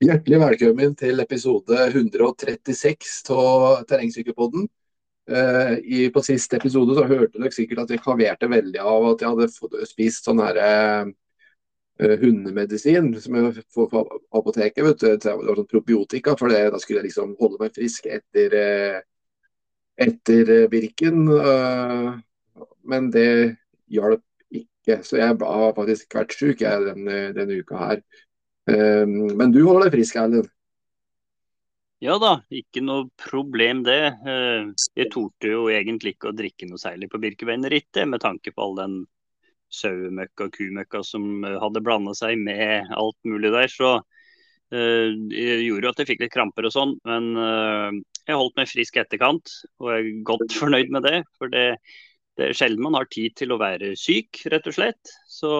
Hjertelig velkommen til episode 136 av Terrengsykkelpodden. Eh, i, på siste episode så hørte dere sikkert at jeg kaverte veldig av at jeg hadde spist sånn her eh, hundemedisin som jeg får på apoteket. vet du, Det var sånn probiotika, for det, da skulle jeg liksom holde meg frisk etter, eh, etter Birken. Eh, men det hjalp ikke, så jeg har faktisk vært syk denne, denne uka her. Ehm, men du holder deg frisk, Erlend? Ja da, ikke noe problem det. Eh, jeg torde jo egentlig ikke å drikke noe særlig på Birkebeinerrittet, med tanke på all den sauemøkka og kumøkka som hadde blanda seg med alt mulig der. Så eh, det gjorde jo at jeg fikk litt kramper og sånn. Men eh, jeg holdt meg frisk etterkant, og jeg er godt fornøyd med det. For det, det er sjelden man har tid til å være syk, rett og slett. Så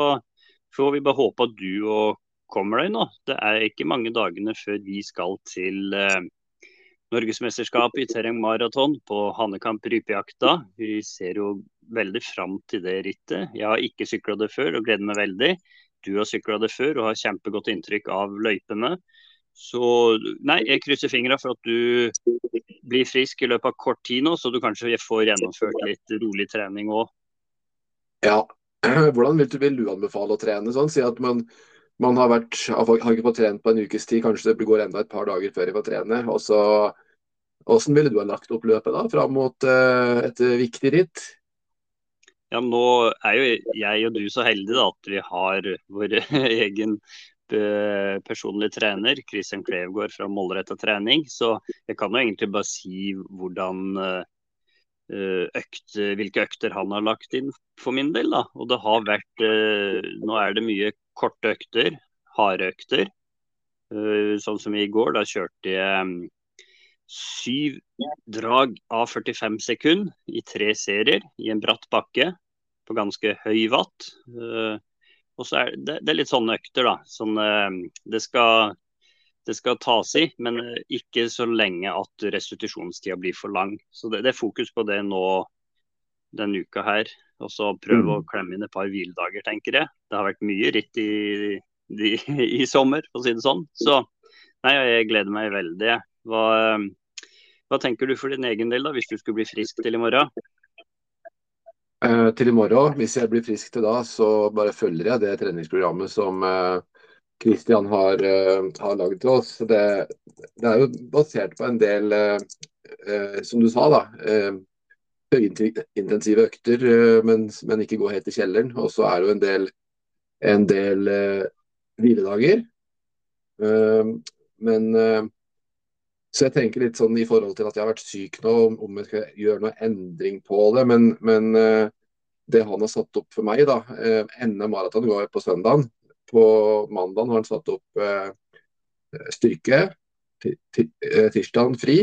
får vi bare håpe at du og kommer deg nå. Det er ikke mange dagene før vi skal til eh, Norgesmesterskapet i terrengmaraton på Hanekamp rypejakta. Vi ser jo veldig fram til det rittet. Jeg har ikke sykla det før og gleder meg veldig. Du har sykla det før og har kjempegodt inntrykk av løypene. Så nei, jeg krysser fingra for at du blir frisk i løpet av kort tid nå, så du kanskje får gjennomført litt rolig trening òg. Ja, hvordan vil du, vil du anbefale å trene sånn? Si at man man har, vært, har ikke fått trent på en ukes tid, kanskje det går enda et par dager før jeg får trene. og så Hvordan ville du ha lagt opp løpet da, fram mot uh, et viktig ritt? Ja, Nå er jo jeg og du så heldige da, at vi har vår egen eh, personlig trener, Christian Klevgård fra Målretta trening. Så jeg kan jo egentlig bare si hvordan uh, økt, hvilke økter han har lagt inn for min del. da. Og det har vært Nå er det mye korte økter, harde økter. Uh, sånn som i går, da kjørte jeg um, syv drag av 45 sekunder i tre serier i en bratt bakke på ganske høy watt. Uh, og så er det, det, er litt sånne økter, da. Sånn, det, skal, det skal tas i, men ikke så lenge at restitusjonstida blir for lang. Så det, det, er fokus på det nå denne uka her. Og så prøve mm. å klemme inn et par hviledager, tenker jeg. Det har vært mye ritt i, i, i, sommer, for å si det sånn. Så nei, jeg gleder meg veldig. Hva, hva, tenker du for din egen del, da, hvis du skulle bli frisk til i morgen? Uh, til i morgen, hvis jeg blir frisk til da, så bare følger jeg det treningsprogrammet som Kristian uh, har, uh, har laget til oss. Det, det, er jo basert på en del, uh, som du sa, da høyintensive økter, eh, men, men, ikke gå helt i kjelleren. Og så er det jo en del, en del uh, hviledager. Uh, men uh, Så jeg tenker litt sånn i forhold til at jeg har vært syk nå, om jeg skal gjøre noe endring på det. Men, men det han har satt opp for meg, da NM maraton går på søndagen. På mandag har han satt opp styrke. Tirsdag fri.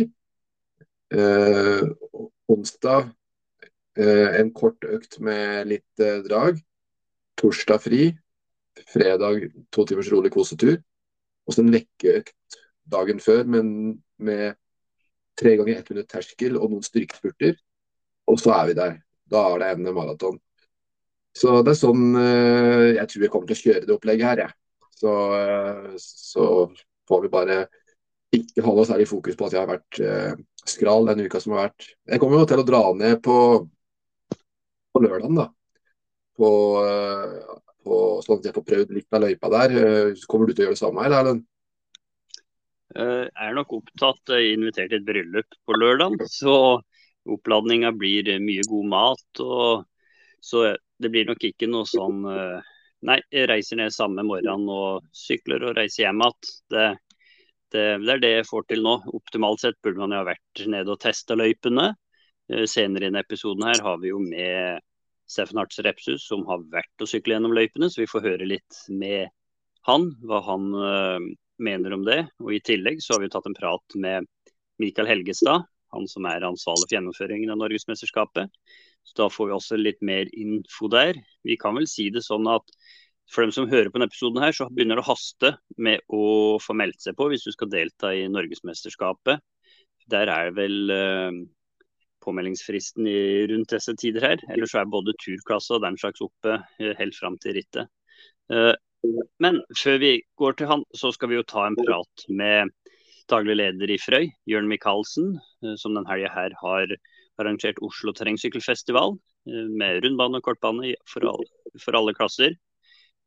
onsdag Eh, en kort økt med litt eh, drag. Torsdag fri. Fredag to timers rolig kosetur. Og så en vekkeøkt dagen før, men med tre ganger ett minutt terskel og noen styrkespurter. Og så er vi der. Da er det en maraton. Så det er sånn eh, jeg tror jeg kommer til å kjøre det opplegget her, jeg. Så, så får vi bare ikke holde særlig fokus på at jeg har vært skral den uka som har vært. Jeg kommer jo til å dra ned på på lørdagen. da. På, eh, på, sånn at jeg får prøvd litt av løypa der. Eh, kommer du til å gjøre det samme, eller Erlend? Eh, jeg er nok opptatt, invitert til et bryllup på lørdag. Så oppladninga blir mye god mat. Og, så det blir nok ikke noe sånn Nei, jeg reiser ned samme morgen og sykler og reiser hjem igjen. Det, det, det, er det jeg får til nå. Optimalt sett burde man jo ha vært nede og testa løypene. Senere i denne episoden her har vi jo med Steffen Arts Repsus, som har vært å sykle gjennom løypene. Så vi får høre litt med han, hva han uh, mener om det. Og I tillegg så har vi tatt en prat med Mikael Helgestad, han som er ansvarlig for gjennomføringen av Norgesmesterskapet. Så da får vi også litt mer info der. Vi kan vel si det sånn at for dem som hører på denne episoden, her, så begynner det å haste med å få meldt seg på hvis du skal delta i Norgesmesterskapet. Der er det vel uh, påmeldingsfristen i, rundt disse tider her. Ellers er både turklasse og den slags oppe eh, helt fram til rittet. Uh, Men før vi går til han, så skal vi jo ta en prat med daglig leder i Frøy, Jørn Michaelsen, eh, som denne helga her har arrangert Oslo terrengsykkelfestival eh, med rundbane og kortbane for alle, for alle klasser.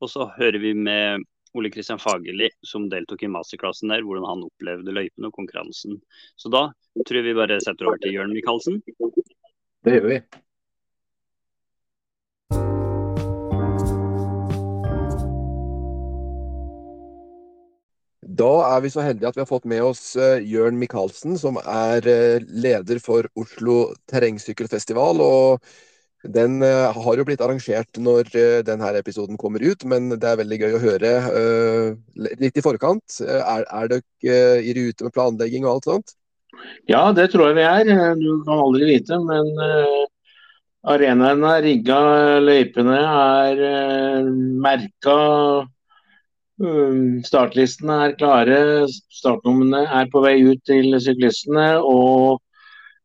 Og så hører vi med Ole Kristian Fagerli, som deltok i masterklassen der, hvordan han opplevde løypen og konkurransen. Så da tror jeg vi bare setter over til Jørn Michaelsen. Det gjør vi. Da er vi så heldige at vi har fått med oss uh, Jørn Michaelsen, som er uh, leder for Oslo terrengsykkelfestival. og Den uh, har jo blitt arrangert når denne episoden kommer ut, men det er veldig gøy å høre litt i forkant. er, er dere i rute med planlegging og alt sånt? Ja, det tror jeg vi er. Du kan aldri vite, men arenaen er rigga, løypene er merka startlistene er klare, startnumrene er på vei ut til syklistene. Og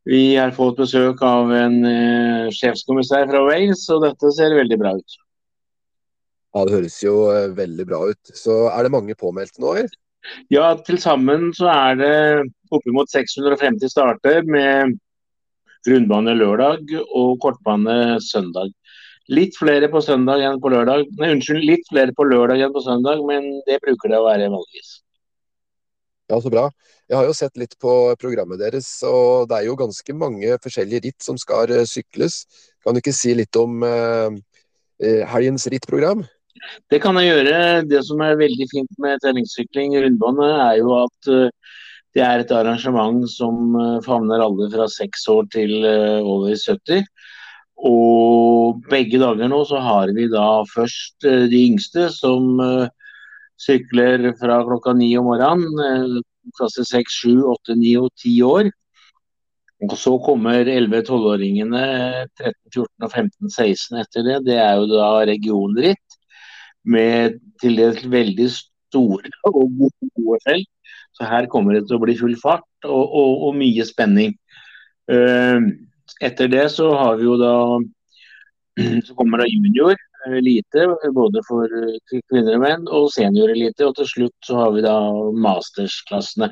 vi har fått besøk av en uh, sjefskommissær fra Wales, og dette ser veldig bra ut. Ja, Det høres jo uh, veldig bra ut. Så er det mange påmeldte nå? eller? Ja, til sammen så er det oppimot 650 starter med rundbane lørdag og kortbane søndag. Litt flere på søndag enn på lørdag. Nei, unnskyld, litt flere på lørdag enn på søndag, men det bruker det å være vanligvis. Ja, så bra. Jeg har jo sett litt på programmet deres, og det er jo ganske mange forskjellige ritt som skal uh, sykles. Kan du ikke si litt om eh, helgens rittprogram? Det kan jeg gjøre. Det som er veldig fint med terrengsykling i rundbane, er jo at uh, det er et arrangement som favner alle fra seks år til over 70. Og begge dager nå så har vi da først eh, de yngste som uh, sykler fra klokka ni om morgenen. Uh, klasse 6, 7, 8, 9 og 10 år. Og så kommer 11-12-åringene 13, 14 og 15, 16 etter det. Det er jo da regionritt med til dels veldig store og gode felt. Så her kommer det til å bli full fart og, og, og mye spenning. Uh, etter det så har vi jo da så kommer da junior elite, både for kvinner og menn, og seniorelite. Og til slutt så har vi da mastersklassene.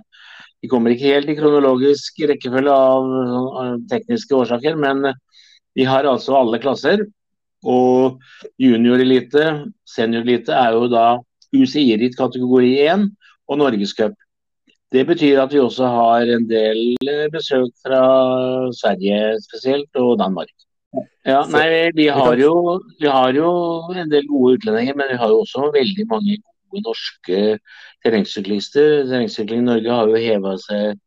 De kommer ikke helt i kronologisk rekkefølge av tekniske årsaker, men vi har altså alle klasser. Og juniorelite, seniorelite er jo da UCI-ritt kategori 1 og norgescup. Det betyr at vi også har en del eh, besøk fra Sverige spesielt, og Danmark. Ja, nei, vi har, jo, vi har jo en del gode utlendinger, men vi har jo også veldig mange gode norske terrengsyklister. Terrengsykling i Norge har jo heva seg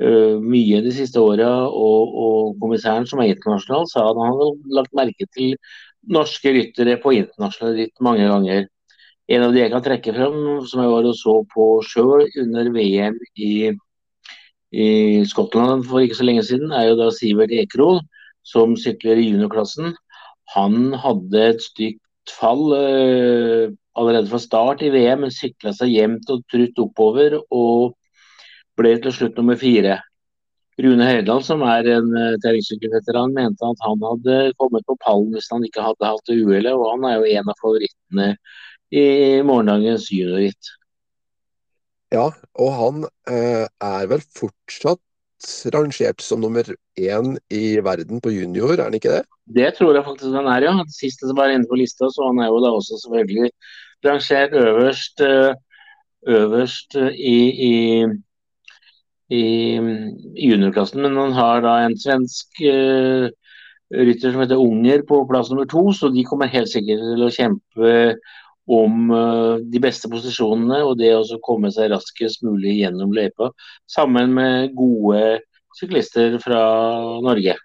uh, mye de siste åra, og, og, kommissæren, som er internasjonal, sa at han hadde lagt merke til norske ryttere på internasjonale ritt mange ganger. En av de jeg kan trekke frem, som jeg var og så på sjøl under VM i, i, Skottland for ikke så lenge siden, er jo da Sivert Ekerol, som sykler i juniorklassen. Han hadde et stygt fall eh, allerede fra start i VM, men sykla seg jevnt og trutt oppover og ble til slutt nummer fire. Rune Høydahl, som er en uh, terrengsykkelveteran, mente at han hadde kommet på pallen hvis han ikke hadde hatt uhellet, og han er jo en av favorittene i morgendagens juniorritt. Ja, og han eh, er vel fortsatt rangert som nummer én i verden på junior, er han ikke det? Det tror jeg faktisk han er, ja. Siste som var inne på lista, så han er jo da også selvfølgelig rangert øverst, eh, øverst i, i, i juniorklassen. Men han har da en svensk uh, rytter som heter Unger på plass nummer to, så de kommer helt sikkert til å kjempe om uh, de beste posisjonene og det å komme seg raskest mulig gjennom løypa, sammen med gode syklister fra Norge.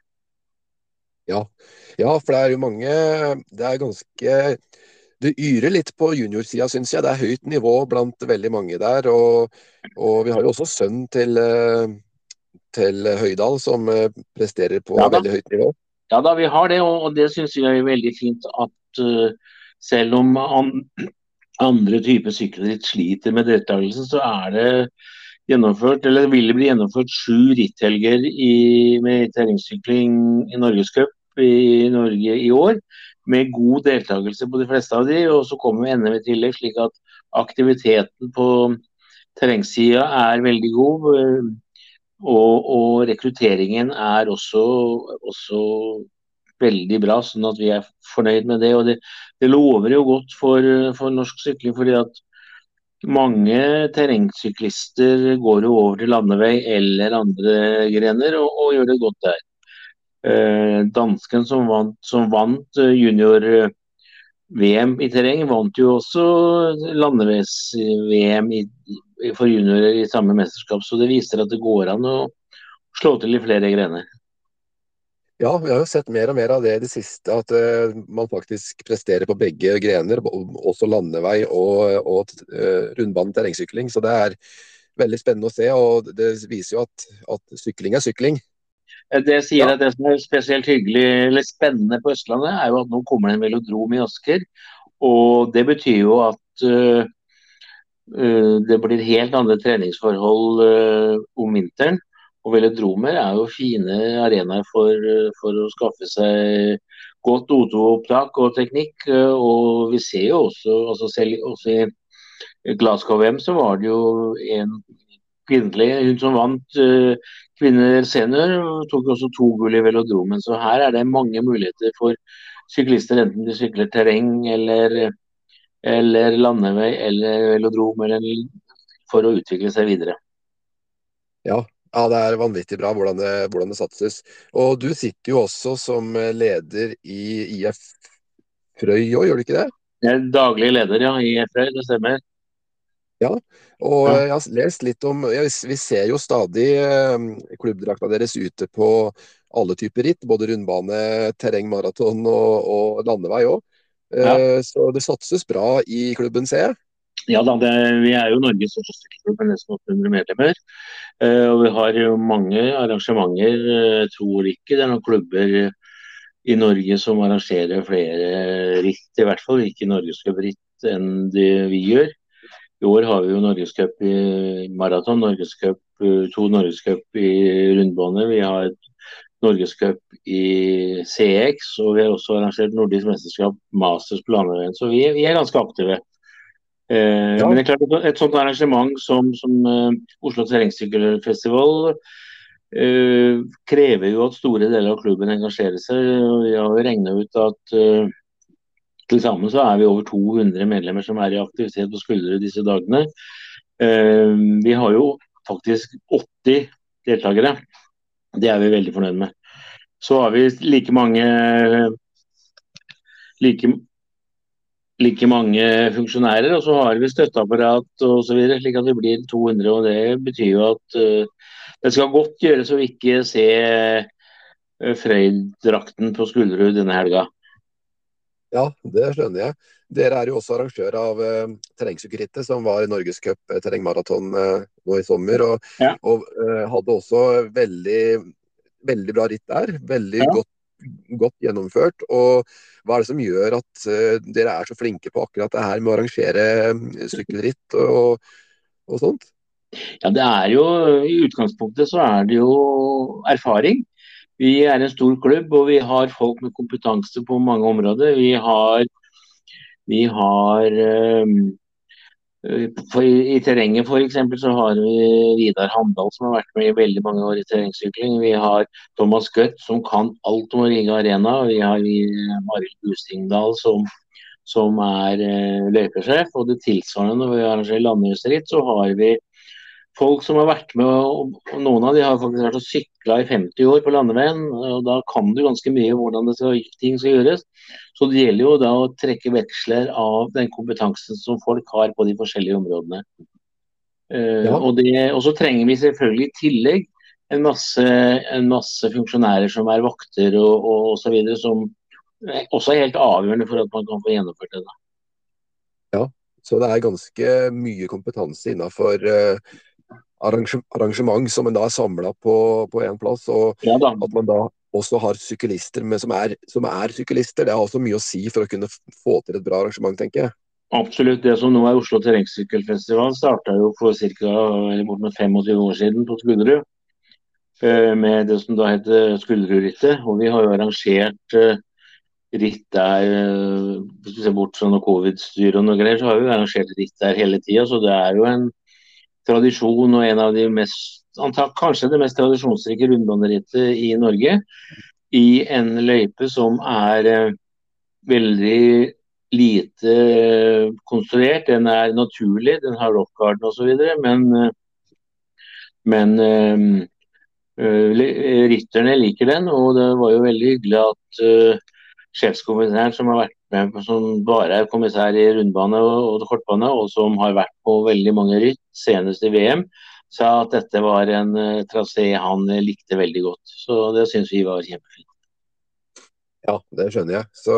Ja. ja, for det er jo mange Det er ganske Det yrer litt på juniorsida, syns jeg. Det er høyt nivå blant veldig mange der. Og, og vi har jo også sønnen til, eh, til Høydal som eh, presterer på ja, veldig høyt nivå. Ja da, vi har det, og, det syns jeg er veldig fint at uh, selv om andre typer sykkelritt sliter med deltakelsen, så er det gjennomført, eller vil det bli gjennomført sju ritthelger i, med terrengsykling i Norgescup i Norge i år. med god deltakelse på de fleste av de, og så kommer NM i tillegg, slik at aktiviteten på terrengsida er veldig god. Og, og rekrutteringen er også, også, veldig bra, sånn at vi er fornøyd med det. Og det, det lover jo godt for, for, norsk sykling, fordi at mange terrengsyklister går jo over til landevei eller andre grener og, og gjør det godt der. Eh, dansken som vant, som vant eh, junior-VM i terreng, vant jo også landeveis-VM for juniorer i samme mesterskap. Så det viser at det går an å slå til i flere grener. Ja, vi har jo sett mer og mer av det i det siste. At uh, man faktisk presterer på begge grener. Også landevei og, og uh, rundbanen terrengsykling. Så det er veldig spennende å se. Og det viser jo at, at sykling er sykling. Det sier ja. at det som er spesielt hyggelig eller spennende på Østlandet, er jo at nå kommer det en velodrom i Asker. Og det betyr jo at uh, det blir helt andre treningsforhold om vinteren. Og velodromer er jo fine arenaer for, for, å skaffe seg godt O2-opptak og teknikk. Og vi ser jo også, altså selv også i Glasgow-VM så var det jo en kvinnelig, hun som vant uh, kvinner senior, tok også to gull i velodromen. Så her er det mange muligheter for syklister, enten de sykler terreng eller, eller landevei eller velodrom, eller for å utvikle seg videre. Ja, ja, det er vanvittig bra hvordan det, hvordan det, satses. Og du sitter jo også som leder i IF Frøy òg, gjør du ikke det? Jeg er daglig leder, ja, i IF Frøy, det stemmer. Ja, og jeg har lest litt om ja, Vi ser jo stadig eh, klubbdrakta deres ute på alle typer ritt. Både rundbane, terreng, maraton og, og landevei òg. Ja. Eh, så det satses bra i klubben, ser jeg. Ja da, det, Vi er jo Norges største sykkelklubb med nesten 800 medlemmer. Uh, og Vi har jo mange arrangementer. Jeg uh, tror ikke det er noen klubber i Norge som arrangerer flere ritt, i hvert fall ikke norgescupritt enn det vi gjør. I år har vi jo norgescup i maraton, norgescup, uh, to norgescup i rundbane. Vi har norgescup i CX, og vi har også arrangert nordisk mesterskap masters på landeveien. Så vi, vi er ganske aktive. Eh, ja. Men det er klart et sånt arrangement som, som eh, Oslo Terrengsykkelfestival eh, krever jo at store deler av klubben engasjerer seg. Vi har regna ut at eh, til sammen så er vi over 200 medlemmer som er i aktivitet på skuldre disse dagene. vi har jo faktisk 80 deltakere. Det er vi veldig fornøyd med. Så har vi like mange like, like mange funksjonærer, og så har vi støtteapparat osv. slik at vi blir 200. og Det betyr jo at uh, det skal godt gjøres å ikke se uh, Frøyd-drakten på Skulderud denne helga. Ja, det skjønner jeg. Dere er jo også arrangør av uh, terrengsykkelrittet, som var i Norgescup uh, terrengmaraton uh, nå i sommer. Og, ja. og uh, hadde også veldig, veldig bra ritt der. Veldig ja. godt godt gjennomført. Og hva er det som gjør at uh, dere er så flinke på akkurat det her med å arrangere uh, sykkelritt og, og, sånt? Ja, det er jo I utgangspunktet så er det jo erfaring. Vi er en stor klubb og vi har folk med kompetanse på mange områder. Vi har, vi har um, Eh, for I, i terrenget f.eks. så har vi Vidar Handal som har vært med i veldig mange år i terrengsykling. Vi har Thomas Gøtt som kan alt om Riga Arena. Vi har Marild Bustingdal som, som er eh, løypesjef. Og det tilsvarende når vi arrangerer landhusritt, så har vi folk som har vært med, og, og noen av de har faktisk vært og sykla i 50 år på landeveien. og Da kan du ganske mye hvordan skal, ting skal gjøres. Så det gjelder jo da å trekke veksler av den kompetansen som folk har på de forskjellige områdene. Uh, ja. og, det, og, så trenger vi selvfølgelig i tillegg en masse, en masse funksjonærer som er vakter og, og videre, som også er helt avgjørende for at man kan få gjennomført det. Da. Ja, så det er ganske mye kompetanse innenfor uh, arrangement som en da er samla på én plass. Og ja, at man da også har syklister med, som, er, som, er, syklister. Det har også mye å si for å kunne få til et bra arrangement, tenker jeg. Absolutt. Det som nå er Oslo terrengsykkelfestival, starta jo for ca. 25 år siden på Skullerud. Eh, med det som da heter Skulderudrittet. Og vi har jo arrangert eh, ritt der Hvis du ser bort fra noe covid-styr og noe greier, så har vi arrangert ritt der hele tida. Så det er jo en tradisjon og en av de mest antak, kanskje det mest tradisjonsrike rundbanerittet i Norge. I en løype som er eh, veldig lite eh, konstruert. Den er naturlig, den har rockgarden osv. Men, eh, men eh, rytterne liker den, og det var jo veldig hyggelig at sjefskommissæren som har vært med, som bare er kommissær i rundbane og, og kortbane, og som har vært på veldig mange ritt, senest i VM, sa at dette var en uh, trasé han likte veldig godt. Så det syns vi var kjempefint. Ja, det skjønner jeg. Så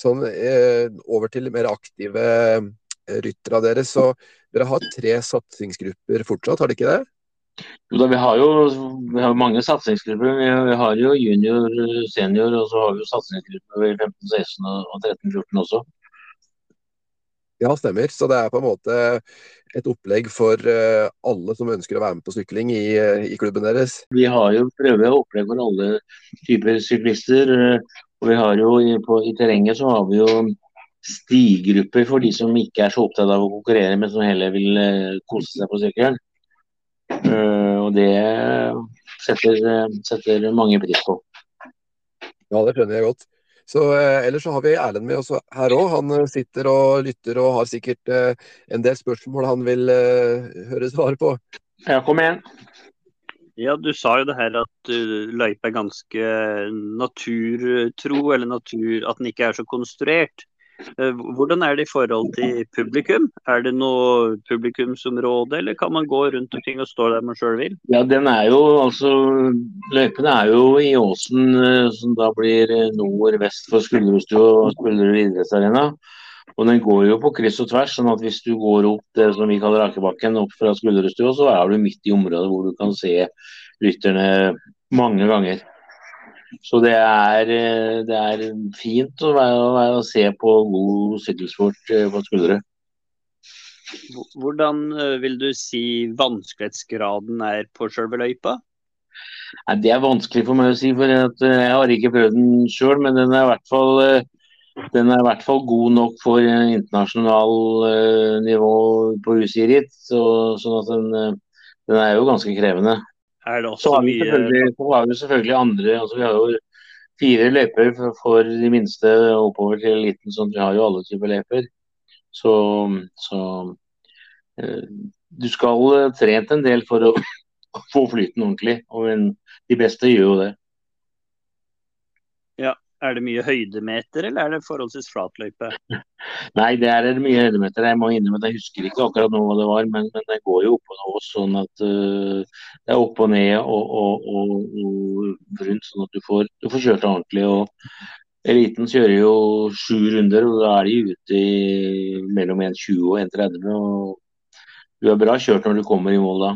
sånn eh, over til mer aktive eh, ryttere av dere. Så dere har tre satsingsgrupper fortsatt, har dere ikke det? Jo da, vi har jo vi har mange satsingsgrupper. Vi, vi, har jo junior, senior, og så har vi jo satsingsgrupper i 15, 16 og 13, 14 også. Ja, stemmer. Så det er på en måte et opplegg for uh, alle som ønsker å være med på sykling i, uh, i klubben deres? Vi har jo prøver opplegg for alle typer syklister. Uh, og vi har jo i, på, I terrenget så har vi jo stigrupper for de som ikke er så opptatt av å konkurrere, men som heller vil kose seg på sykkelen. og det setter, setter mange pris på. Ja, det skjønner jeg godt. Så eh, Ellers så har vi Erlend med oss her òg. Han eh, sitter og lytter og har sikkert eh, en del spørsmål han vil eh, høre svaret på. Ja, kom igjen. Ja, Du sa jo det her at uh, løypa er ganske naturtro, eller natur, at den ikke er så konstruert. Eh, hvordan er det i forhold til publikum? Er det noe publikumsområde, eller kan man gå rundt omkring og stå der man sjøl vil? Ja, den er jo, altså, Løypene er jo i åsen eh, som da blir eh, nord-vest for Skulderudstua og Skulderud idrettsarena. Og den går jo på kryss og tvers, sånn at hvis du går opp det som vi kaller Akebakken, opp fra Skulderudstua, så er du midt i området hvor du kan se rytterne mange ganger. Så det er, eh, det er fint å, være, å, være, å, se på god sykkelsport eh, på skuldre. Hvordan eh, vil du si vanskelighetsgraden er på selve løypa? Nei, det er vanskelig for meg å si, for jeg har ikke prøvd den sjøl. Men den er, i hvert fall, den er i hvert fall god nok for internasjonal nivå på UCI-ritt. Så, sånn at den, den er jo ganske krevende. Er det også så har vi selvfølgelig, så har vi selvfølgelig andre altså Vi har jo fire løyper for, for, de minste oppover til eliten, så vi har jo alle typer løyper. Så, så eh, du skal eh, trent en del for å få flyten ordentlig, og en, de beste gjør jo det. Er det mye høydemeter, eller er det forholdsvis flatløype? Nei, det er mye høydemeter. Jeg må innrømme at jeg husker ikke akkurat nå hva det var, men, men det går jo opp og ned sånn at uh, det er opp og ned og, og, og, og rundt, sånn at du får, du får kjørt ordentlig. og Eliten kjører jo sju runder, og da er de ute i mellom 1,20 og 1,30. og Du er bra kjørt når du kommer i mål da.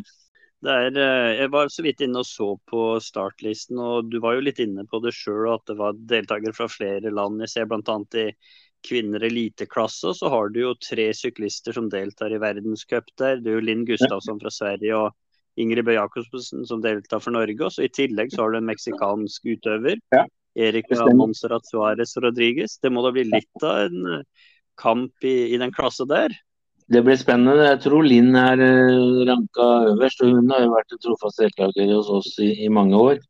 Er, eh, jeg var så vidt inne og så på startlisten, og du var jo litt inne på det sjøl at det var deltakere fra flere land. Jeg ser bl.a. i kvinner eliteklasse, så har du jo tre syklister som deltar i verdenscup der. Det er jo Linn Gustavsson fra Sverige og Ingrid Bøe Jacobsen som deltar for Norge. Og så I tillegg så har du en meksikansk utøver, ja, Erika Monserrat Suárez Rodriguez. Det må da bli litt av en eh, kamp i, i den klasse der? Det blir spennende. Jeg tror Linn er eh, ranka øverst. og Hun har jo vært en trofast deltaker hos oss i, i, mange år.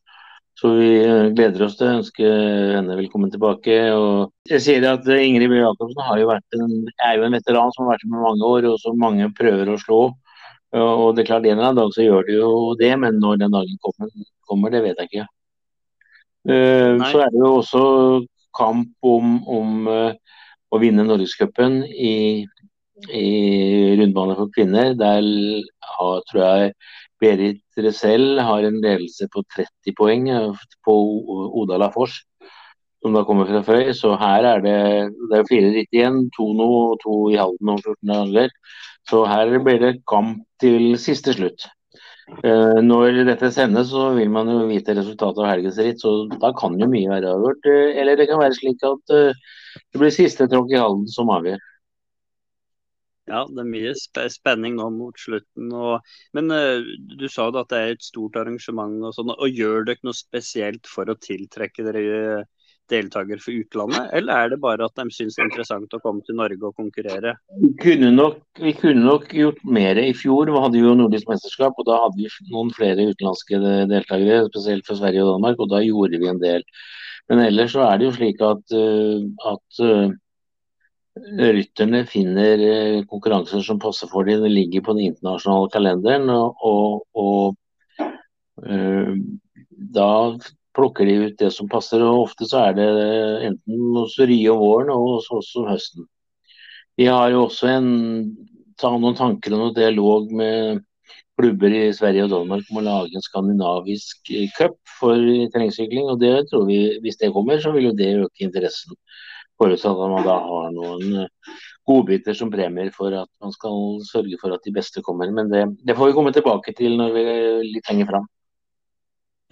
Så vi eh, gleder oss til å ønske henne velkommen tilbake. Og jeg sier at eh, Ingrid Bjørn Jacobsen en, er jo en veteran som har vært med mange år, og som mange prøver å slå. Og det er klart En eller annen dag så gjør de jo det, men når den dagen kommer, kommer det vet jeg ikke. Uh, så er det jo også kamp om, om uh, å vinne Norgescupen i i rundbane for kvinner. Der har, tror jeg Berit Resell har en ledelse på 30 poeng eh, på Oda Lafors, som da kommer fra Frøy. Så her er det, det er fire ritt igjen. To nå og to i Halden om 14 dager. Så her blir det kamp til siste slutt. Uh, når dette sendes, så vil man jo vite resultatet av helgens ritt, så da kan jo mye være avgjort. Uh, eller det kan være slik at det blir siste tråkk i Halden som avgjør. Ja, det er mye spenning nå mot slutten. Og, men uh, du sa jo at det er et stort arrangement. og sånn, og Gjør dere noe spesielt for å tiltrekke dere deltakere for utlandet, eller er det bare at de syns det er interessant å komme til Norge og konkurrere? Vi kunne nok, vi kunne nok gjort mer i fjor. Vi hadde jo nordisk mesterskap, og da hadde vi noen flere utenlandske deltakere, spesielt for Sverige og Danmark, og da gjorde vi en del. Men ellers så er det jo slik at, at rytterne finner konkurranser som passer for dem. Det ligger på den internasjonale kalenderen. og, og, og da plukker de ut det som passer. og Ofte så er det enten hos Rye om våren og oss om høsten. Vi har jo også en, noen tanker og noen dialog med klubber i Sverige og Danmark om å lage en skandinavisk cup for terrengsykling. og det tror vi, Hvis det kommer, så vil jo det øke interessen. Forutsatt at man da har noen godbiter som premier for at man skal sørge for at de beste kommer. Men det, det får vi komme tilbake til når vi litt henger fram.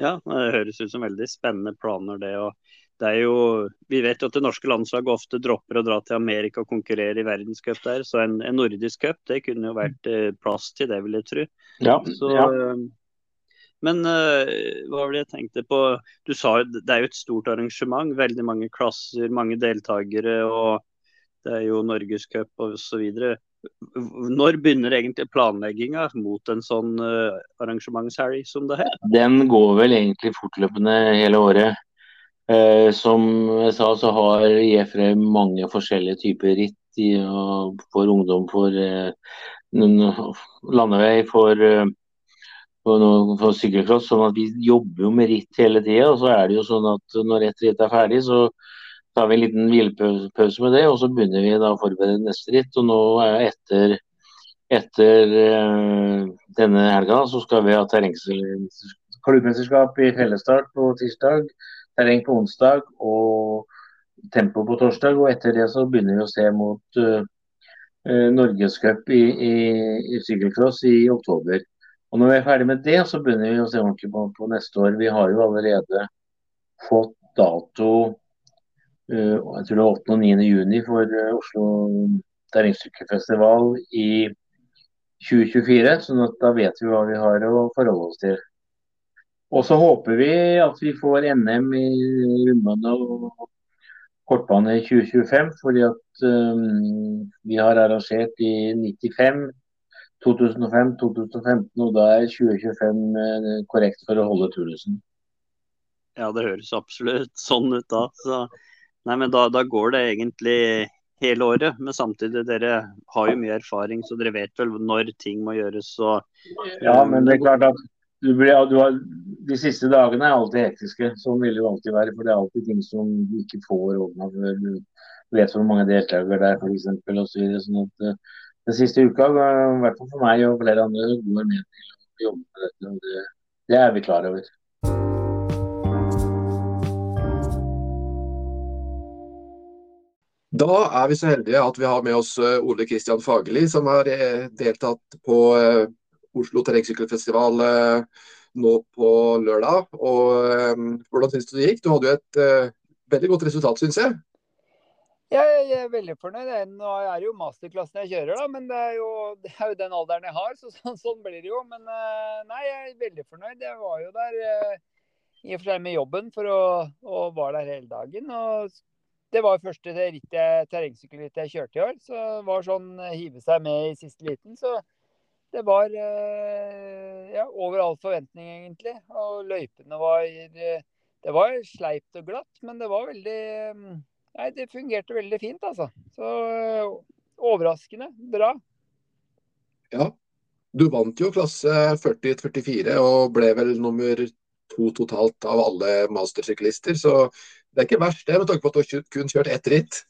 Ja, det høres ut som veldig spennende planer, det. og det er jo, Vi vet jo at det norske landslaget ofte dropper å dra til Amerika og konkurrere i verdenscup der. Så en, en nordisk cup det kunne jo vært eh, plass til det, vil jeg tro. Ja, så, ja. Men uh, hva var det jeg tenkte på? Du sa jo det er jo et stort arrangement. Veldig mange klasser, mange deltakere. og Det er jo norgescup osv. Når begynner egentlig planlegginga mot en sånn uh, arrangementshelg som det her? Den går vel egentlig fortløpende hele året. Uh, som jeg sa, så har Jefre mange forskjellige typer ritt uh, for ungdom, for landevei, for, for, sykkelcross. Sånn at vi jobber jo med ritt hele tida. Og så er det jo sånn at når ett ritt er ferdig, så tar vi en liten hvilepause med det, og så begynner vi da å forberede neste ritt. Og nå er etter, etter uh, denne helga så skal vi ha klubbmesterskap i fellesstart på tirsdag, terreng på onsdag og tempo på torsdag. Og etter det så begynner vi å se mot uh, Norgescup i, i, i sykkelcross i oktober. Og når vi er ferdig med det, så begynner vi å se ordentlig på, på neste år. Vi har jo allerede fått dato uh, jeg tror det er 8. og 9. juni for uh, Oslo terrengsykkelfestival i 2024. sånn at da vet vi hva vi har å forholde oss til. Og så håper vi at vi får NM i rundbane og kortbane i 2025. Fordi at um, vi har arrangert i 95, 2005, 2015, og da er 2025 korrekt for å holde turnusen. Ja, det høres absolutt sånn ut da. Så Nei, men da, da, går det egentlig hele året. Men samtidig, dere har jo mye erfaring, så dere vet vel når ting må gjøres. Så, ja, men det er klart at du blir, du har, de siste dagene er alltid hektiske. Sånn vil det jo alltid være. For det er alltid ting som du ikke får ordna før du vet hvor mange deltakere det er, f.eks. Så sånn at uh, den siste uka, i hvert fall for meg og flere andre, går med til å jobbe med dette. og det, det er vi klar over. Da er vi så heldige at vi har med oss eh, Ole Kristian Fagerli, som har eh, deltatt på eh, Oslo terrengsykkelfestival nå på lørdag. Og Hvordan syns du det gikk? Du hadde jo et veldig godt resultat, syns jeg. Jeg er veldig fornøyd. Nå er det jo masterklassen jeg kjører, da, men det er, jo, det er jo, den alderen jeg har, så sånn, sånn, blir det jo. Men nei, jeg er veldig fornøyd. Jeg var jo der i og for seg med jobben for å, og var der hele dagen. og det var første terrengsykkelritt jeg kjørte i år. Så det var sånn eh, hive seg med i siste liten. Så det var eh, ja, over all forventning, egentlig. Og løypene var eh, Det var sleipt og glatt, men det var veldig Nei, det fungerte veldig fint, altså. Så overraskende bra. Ja. Du vant jo klasse 40-44 og ble vel nummer to totalt av alle mastersyklister. Så det er ikke verst det, med tanke på at du kun kjørt ett ritt.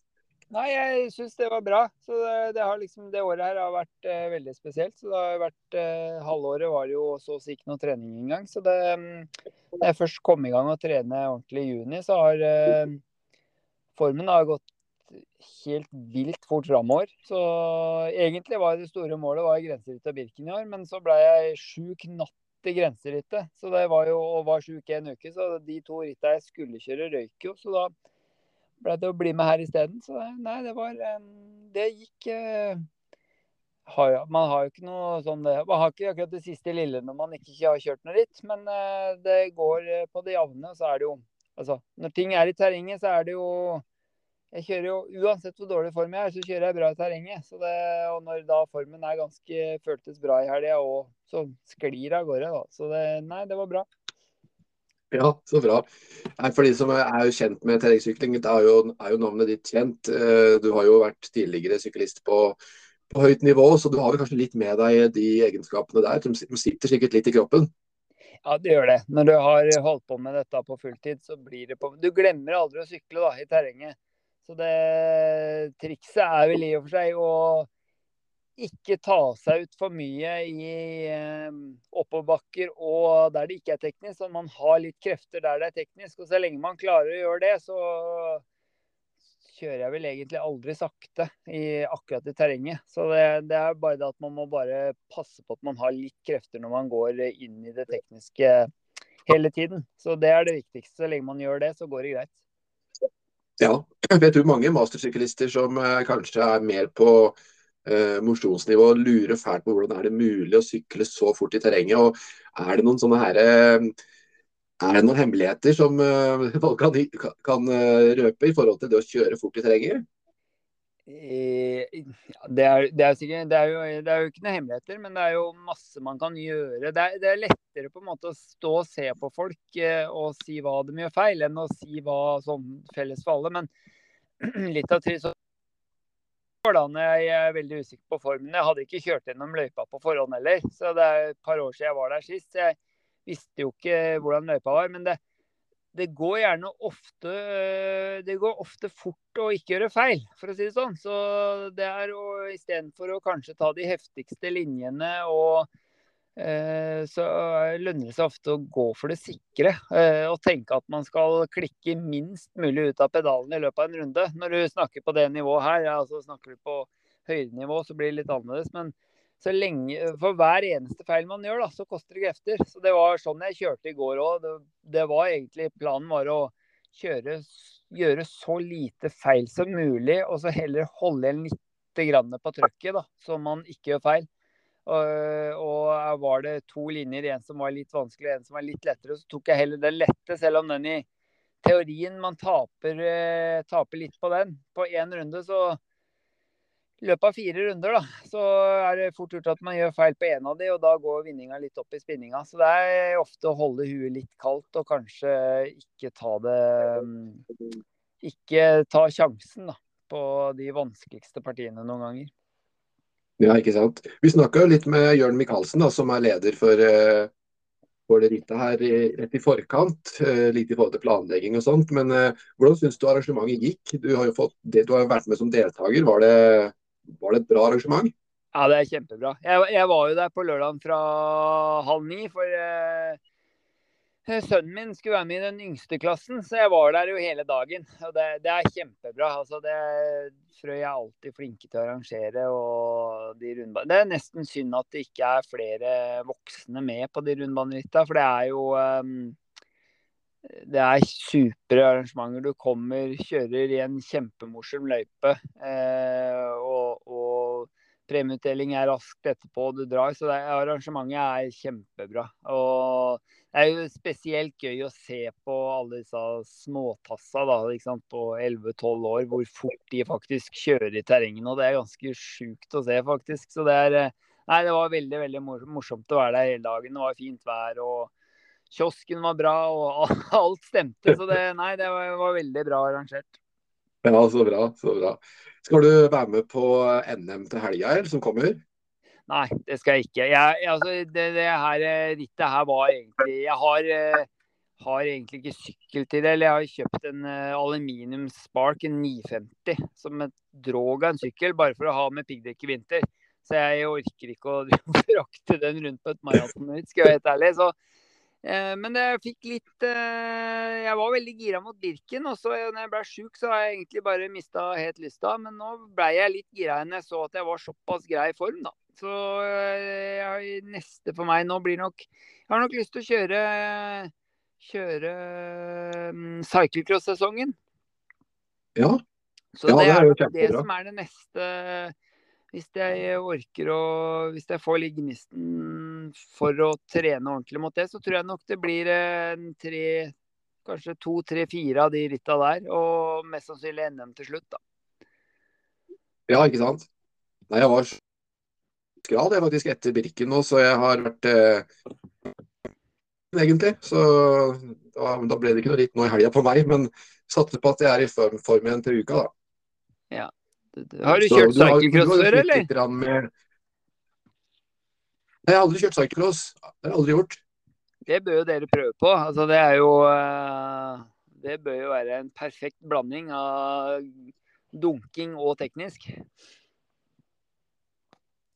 Nei, jeg syns det var bra. Så det, det, liksom, det året her har vært eh, veldig spesielt. Så det har vært eh, Halvåret var det jo så å si ikke noe trening engang. Så det um, Når jeg først kom i gang å trene ordentlig i juni, så har uh, formen har gått helt vilt fort framover. Så egentlig var det store målet var grenserittet av Birken i år, men så ble jeg sjuk natt i grenserittet. Så det var jo, og var sjuk en uke, så de to rittene jeg skulle kjøre, røyk jo. Så da ble det å bli med her isteden. Så nei, det var Det gikk eh, Man har jo ikke noe sånn det, Man har ikke akkurat det siste lille når man ikke har kjørt noe ritt, men eh, det går eh, på det jevne. Så er det jo Altså, når ting er i terrenget, så er det jo Jeg kjører jo uansett hvor dårlig form jeg er, så kjører jeg bra i terrenget. Så det, og når da formen er ganske føltes bra i helga, og så sklir det av gårde, da. Så det Nei, det var bra. Ja, så bra. For de som er jo kjent med terrengsykling, er, er jo, navnet ditt kjent. Eh, du har jo vært tidligere syklist på, på høyt nivå, så du har vel kanskje litt med deg de egenskapene der. De sitter sikkert litt i kroppen? Ja, det gjør det. Når du har holdt på med dette på fulltid, så blir det på Du glemmer aldri å sykle da, i terrenget. Så det trikset er vel i og for seg å ikke ta seg ut for mye i eh, oppoverbakker og der det ikke er teknisk. Sånn man har litt krefter der det er teknisk. Og så lenge man klarer å gjøre det, så kjører jeg vel egentlig aldri sakte i akkurat i terrenget. Så det, det, er bare det at man må bare passe på at man har litt krefter når man går inn i det tekniske hele tiden. Så det er det viktigste. Så lenge man gjør det, så går det greit. Ja, jeg tror mange mastersyklister som eh, kanskje er mer på eh, mosjonsnivå lurer fælt på hvordan er det mulig å sykle så fort i terrenget. og Er det noen sånne her, eh, er det noen hemmeligheter som uh, folk kan, kan røpe i forhold til det å kjøre fort i terrenget? Det er, det, er sikkert, det, er jo, det er, jo, ikke noen hemmeligheter, men det er jo masse man kan gjøre. Det er, det er lettere på en måte å stå og se på folk eh, og si hva de gjør feil, enn å si hva sånn felles for alle. Men litt av så når jeg er veldig usikker på formen. Jeg hadde ikke kjørt gjennom løypa på forhånd heller. Så det er et par år siden jeg var der sist. Jeg visste jo ikke hvordan løypa var. Men det, det går gjerne ofte Det går ofte fort å ikke gjøre feil, for å si det sånn. Så det er å istedenfor å kanskje ta de heftigste linjene og Eh, så lønner det seg ofte å gå for det sikre. Eh, og tenke at man skal klikke minst mulig ut av pedalene i løpet av en runde. Når du snakker på det nivået her, ja, altså snakker du på høydenivå, så blir det litt annerledes. Men så lenge, for hver eneste feil man gjør, da, så koster det krefter. Så det var sånn jeg kjørte i går òg. Det, det, var egentlig planen var å kjøre, gjøre så lite feil som mulig, og så heller holde igjen litt på trøkket, da, så man ikke gjør feil. Og, og var det to linjer, en som var litt vanskelig og en som var litt lettere, så tok jeg heller den lette, selv om den i teorien man taper, eh, taper litt på den. På én runde, så i løpet av fire runder, da, så er det fort gjort at man gjør feil på én av de, og da går vinninga litt opp i spinninga. Så det er ofte å holde huet litt kaldt og kanskje ikke ta det mm, Ikke ta sjansen da, på de vanskeligste partiene noen ganger. Ja, ikke sant. Vi snakka litt med Jørn Michaelsen, som er leder for, uh, for det rittet her rett i forkant. Uh, litt i forhold til planlegging og sånt. Men uh, hvordan syns du arrangementet gikk? Du har jo fått, du har vært med som deltaker. Var det, var det et bra arrangement? Ja, det er kjempebra. Jeg, jeg var jo der på lørdag fra halv ni. for Eh, sønnen min skulle være med i den yngste klassen, så jeg var der jo hele dagen. Og det, det er kjempebra. Altså, det, Frøy er alltid flinke til å arrangere. og de Det er nesten synd at det ikke er flere voksne med på de rundbanerittene. for det er jo um, det er supre arrangementer. Du kommer, kjører i en kjempemorsom løype. Eh, og, og premieutdeling er raskt etterpå, du drar. Så det, arrangementet er kjempebra. Og det er jo spesielt gøy å se på alle disse småtassa da, på 11-12 år, hvor fort de faktisk kjører i terrenget. Og det er ganske sjukt å se, faktisk. Så det er eh, Nei, det var veldig veldig morsomt å være der hele dagen. Det var fint vær. og Kiosken var bra, og alt stemte. Så det, nei, det var, var veldig bra arrangert. Ja, så bra. Så bra. Skal du være med på NM til helga, som kommer? Nei, det skal jeg ikke. Jeg, altså, det, det, her eh, rittet her var egentlig Jeg har, eh, har, egentlig ikke sykkel til det. Eller jeg har kjøpt en uh, aluminium Spark, en 950, som et drog av en sykkel, bare for å ha med piggdekk i vinter. Så jeg orker ikke å frakte den rundt på et maratonritt, skal jeg være helt ærlig. Så Eh, men jeg fikk litt eh, Jeg var veldig gira mot Birken. Og så når jeg ble sjuk, så har jeg egentlig bare mista helt lysta. Men nå ble jeg litt gira enn jeg så at jeg var såpass grei i form, da. Så eh, jeg, neste for meg nå blir nok Jeg har nok lyst til å kjøre kjøre um, cyclecross-sesongen. Ja. Så ja, det, er det, er det som er det neste hvis jeg orker å Hvis jeg får litt gnisten for å trene ordentlig mot det, så tror jeg nok det blir en tre Kanskje to, tre, fire av de ritta der. Og mest sannsynlig NM til slutt, da. Ja, ikke sant. Nei, jeg var grad jeg faktisk etter Birken nå, så jeg har vært eh, egentlig. Så da, da, ble det ikke noe ritt nå i helga på meg, men satser på at jeg er i form, form igjen til uka, da. Ja. Har du kjørt cyclecross før, eller? Med... Jeg har aldri kjørt cyclecross. Det har jeg aldri gjort. Det bør jo dere prøve på. Altså, det er jo eh, Det bør jo være en perfekt blanding av dunking og teknisk.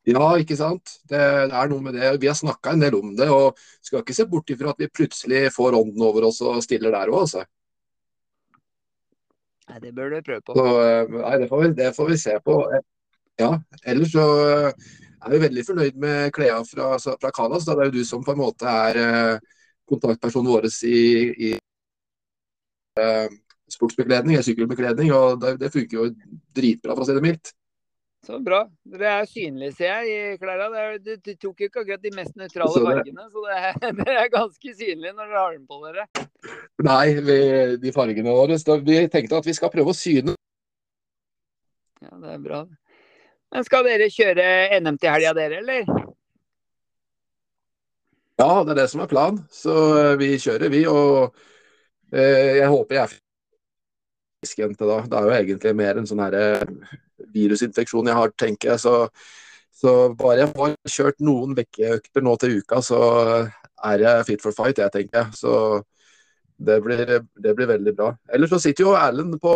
Ja, ikke sant. Det, det, er noe med det. Vi har snakka en del om det. og Skal ikke se bort ifra at vi plutselig får ånden over oss og stiller der òg, altså. Nei, det bør du prøve på. Så, eh, nei, det får, vi, det får, vi, se på. Ja, ellers så eh, er vi veldig fornøyd med klærne fra, fra Kanas. Det er jo du som på en måte er eh, kontaktpersonen vår i, i sportsbekledning, sykkelbekledning. og det, det funker jo dritbra, for å si det mildt. Så bra. Dere er synlige, ser jeg, i klærne. Du tok jo ikke akkurat de mest nøytrale fargene, så det er, dere er ganske synlige når dere har den på dere. Nei, vi, de fargene våre Vi tenkte at vi skal prøve å syne. Ja, det er bra. Men skal dere kjøre NM til helga, dere, eller? Ja, det er det som er planen. Så eh, vi kjører, vi. Og eh, jeg håper jeg er frisk da. Det er jo egentlig mer en sånn herre eh, virusinfeksjon jeg har, tenker jeg. Så, så bare jeg får kjørt noen vekkeøkter nå til uka, så er jeg fit for fight, jeg tenker. Så det blir, det blir, veldig bra. Ellers så sitter jo Erlend på,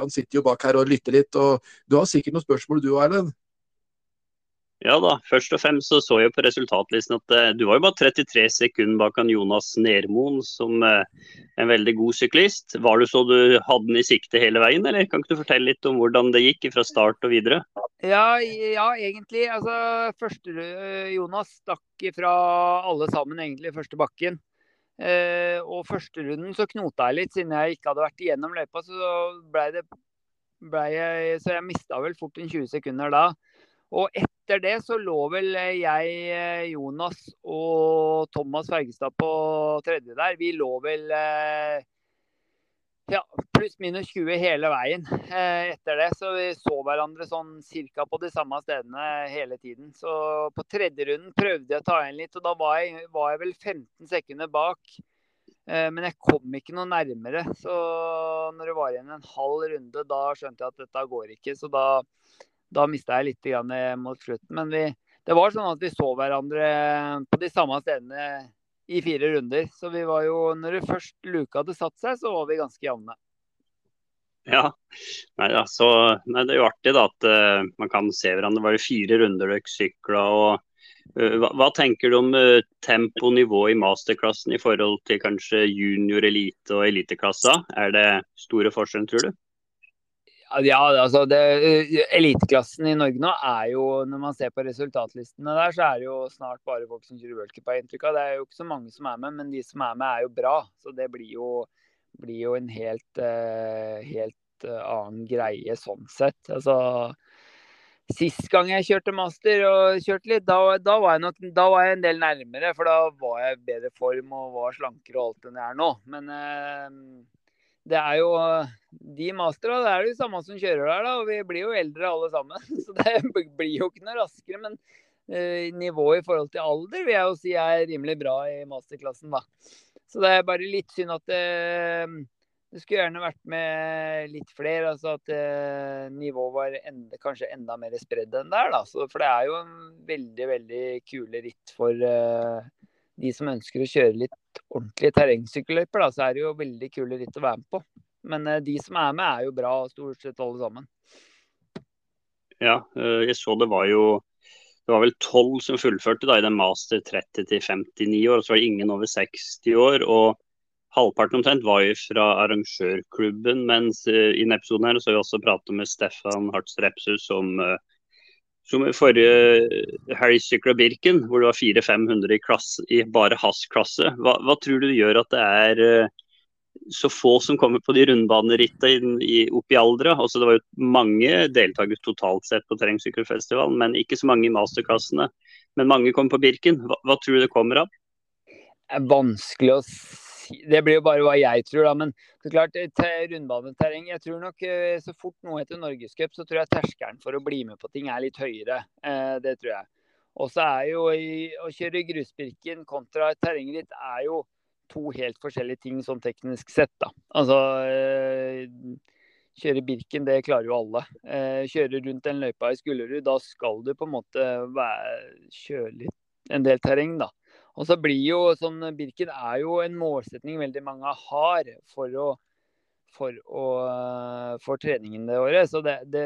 han sitter jo bak her og lytter litt. og Du har sikkert noen spørsmål du Erlend? Ja da, først og fremst så, så jeg på resultatlisten at uh, du var jo bare 33 sekunder bak han Jonas Nermoen, som uh, en veldig god syklist. Var det så du hadde den i sikte hele veien, eller kan ikke du fortelle litt om hvordan det gikk fra start og videre? Ja, ja egentlig. Altså, første uh, Jonas stakk fra alle sammen egentlig første bakken. og første runden så knota jeg litt, siden jeg ikke hadde vært igjennom løypa. Så ble det ble jeg, så jeg mista vel fort en 20 sekunder da. Og etter det så lå vel jeg, eh, Jonas og Thomas Fergestad på tredje der. Vi lå vel eh, ja, pluss minus 20 hele veien eh, etter det. Så vi så hverandre sånn cirka på de samme stedene hele tiden. Så på tredje runden prøvde jeg å ta igjen litt, og da var jeg, var jeg vel 15 sekunder bak. Men jeg kom ikke noe nærmere. Så når det var igjen en halv runde, da skjønte jeg at dette går ikke. Så da da mista jeg litt mot slutten. Men vi, det var sånn at vi så hverandre på de samme stedene i fire runder. Så vi var jo, når det først luka hadde satt seg, så var vi ganske jevne. Ja, nei, altså, nei, det er jo artig da at uh, man kan se hverandre. Det var jo fire runder dere sykla. uh, hva, hva, tenker du om uh, tempo og nivå i masterklassen i forhold til kanskje junior, elite og eliteklassa? Er det store forskjeller, tror du? Ja, altså det, Eliteklassen i Norge nå er jo, når man ser på resultatlistene der, så er det jo snart bare folk som kjører worldcup, har inntrykk av. Det er jo ikke så mange som er med, men de som er med, er jo bra. Så det blir jo, blir jo en helt, uh, helt uh, annen greie sånn sett. Altså, Sist gang jeg kjørte master og kjørte litt, da, da, var nok, da, var jeg en del nærmere. For da var jeg i bedre form og var slankere og alt enn jeg er nå. Men uh, det er jo De mastera, det er det jo samme som kjører der, da. Og vi blir jo eldre alle sammen. Så det blir jo ikke noe raskere. Men uh, nivået i forhold til alder vil jeg jo si er rimelig bra i masterklassen, da. Så det er bare litt synd at uh, det skulle gjerne vært med litt flere. altså At uh, nivået var enda, kanskje enda mer spredd enn der. da. Så, for det er jo en veldig, veldig kule ritt for uh, de som ønsker å kjøre litt ordentlige terrengsykkelløyper, så er det jo veldig kule ritt å være med på. Men eh, de som er med, er jo bra, stort sett alle sammen. Ja, eh, jeg så det var jo det var vel tolv som fullførte da, i den master 30 til 59 år, og så var det ingen over 60 år. og Halvparten omtrent var jo fra arrangørklubben, mens uh, i denne episoden her så har vi også pratet med Stefan Hartz Repsus som uh, som i forrige helg sykla Birken, hvor det var 400-500 i, i, bare hans klasse. Hva, hva, tror du gjør at det er uh, så få som kommer på de rundbanerittene opp i aldra? Altså, det var jo mange deltakere totalt sett på terrengsykkelfestivalen, men ikke så mange i masterklassene. Men mange kommer på Birken. Hva, hva tror du det kommer av? Det er vanskelig å si Det blir jo bare hva jeg tror, da. Men så klart, rundbaneterreng Jeg tror nok så fort noe heter norgescup, så tror jeg terskelen for å bli med på ting er litt høyere. Det tror jeg. Og så er jo å kjøre grusbirken kontra terrengritt er jo to helt forskjellige ting sånn teknisk sett, da. Altså Kjøre Birken, det klarer jo alle. Eh, kjøre rundt den løypa i Skullerud, da skal du på en måte være, kjøre litt en del terreng, da. Og så blir jo sånn Birken er jo en målsetning veldig mange har for å for, å, for treningen det året. Så det, det,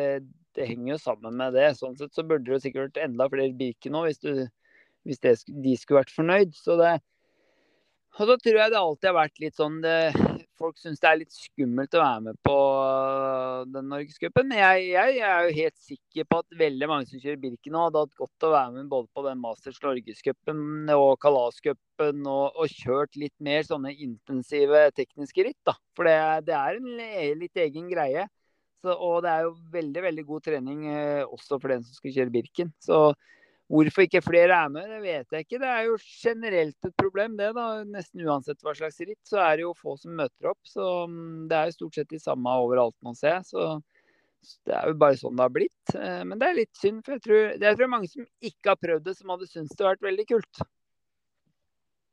det, henger jo sammen med det. Sånn sett så burde det sikkert vært enda flere Birken nå, hvis, du, hvis det, de skulle vært fornøyd. Så det, og så tror jeg det alltid har vært litt sånn det, folk syns det er litt skummelt å være med på øh, den norgescupen. Jeg, jeg, jeg, er jo helt sikker på at veldig mange som kjører Birken nå, hadde hatt godt å være med både på den Masters Norgescupen og Kalascupen og, og, kjørt litt mer sånne intensive tekniske ritt. da. For det, det er en litt egen greie. Så, og det er jo veldig veldig god trening eh, også for den som skal kjøre Birken. Så Hvorfor ikke flere er med, det vet jeg ikke. Det er jo generelt et problem, det. da. Nesten uansett hva slags ritt, så er det jo få som møter opp. Så mm, det er jo stort sett de samme overalt man ser. Så det er jo bare sånn det har blitt. Eh, men det er litt synd, for jeg tror, det er mange som ikke har prøvd det, som hadde syntes det hadde vært veldig kult.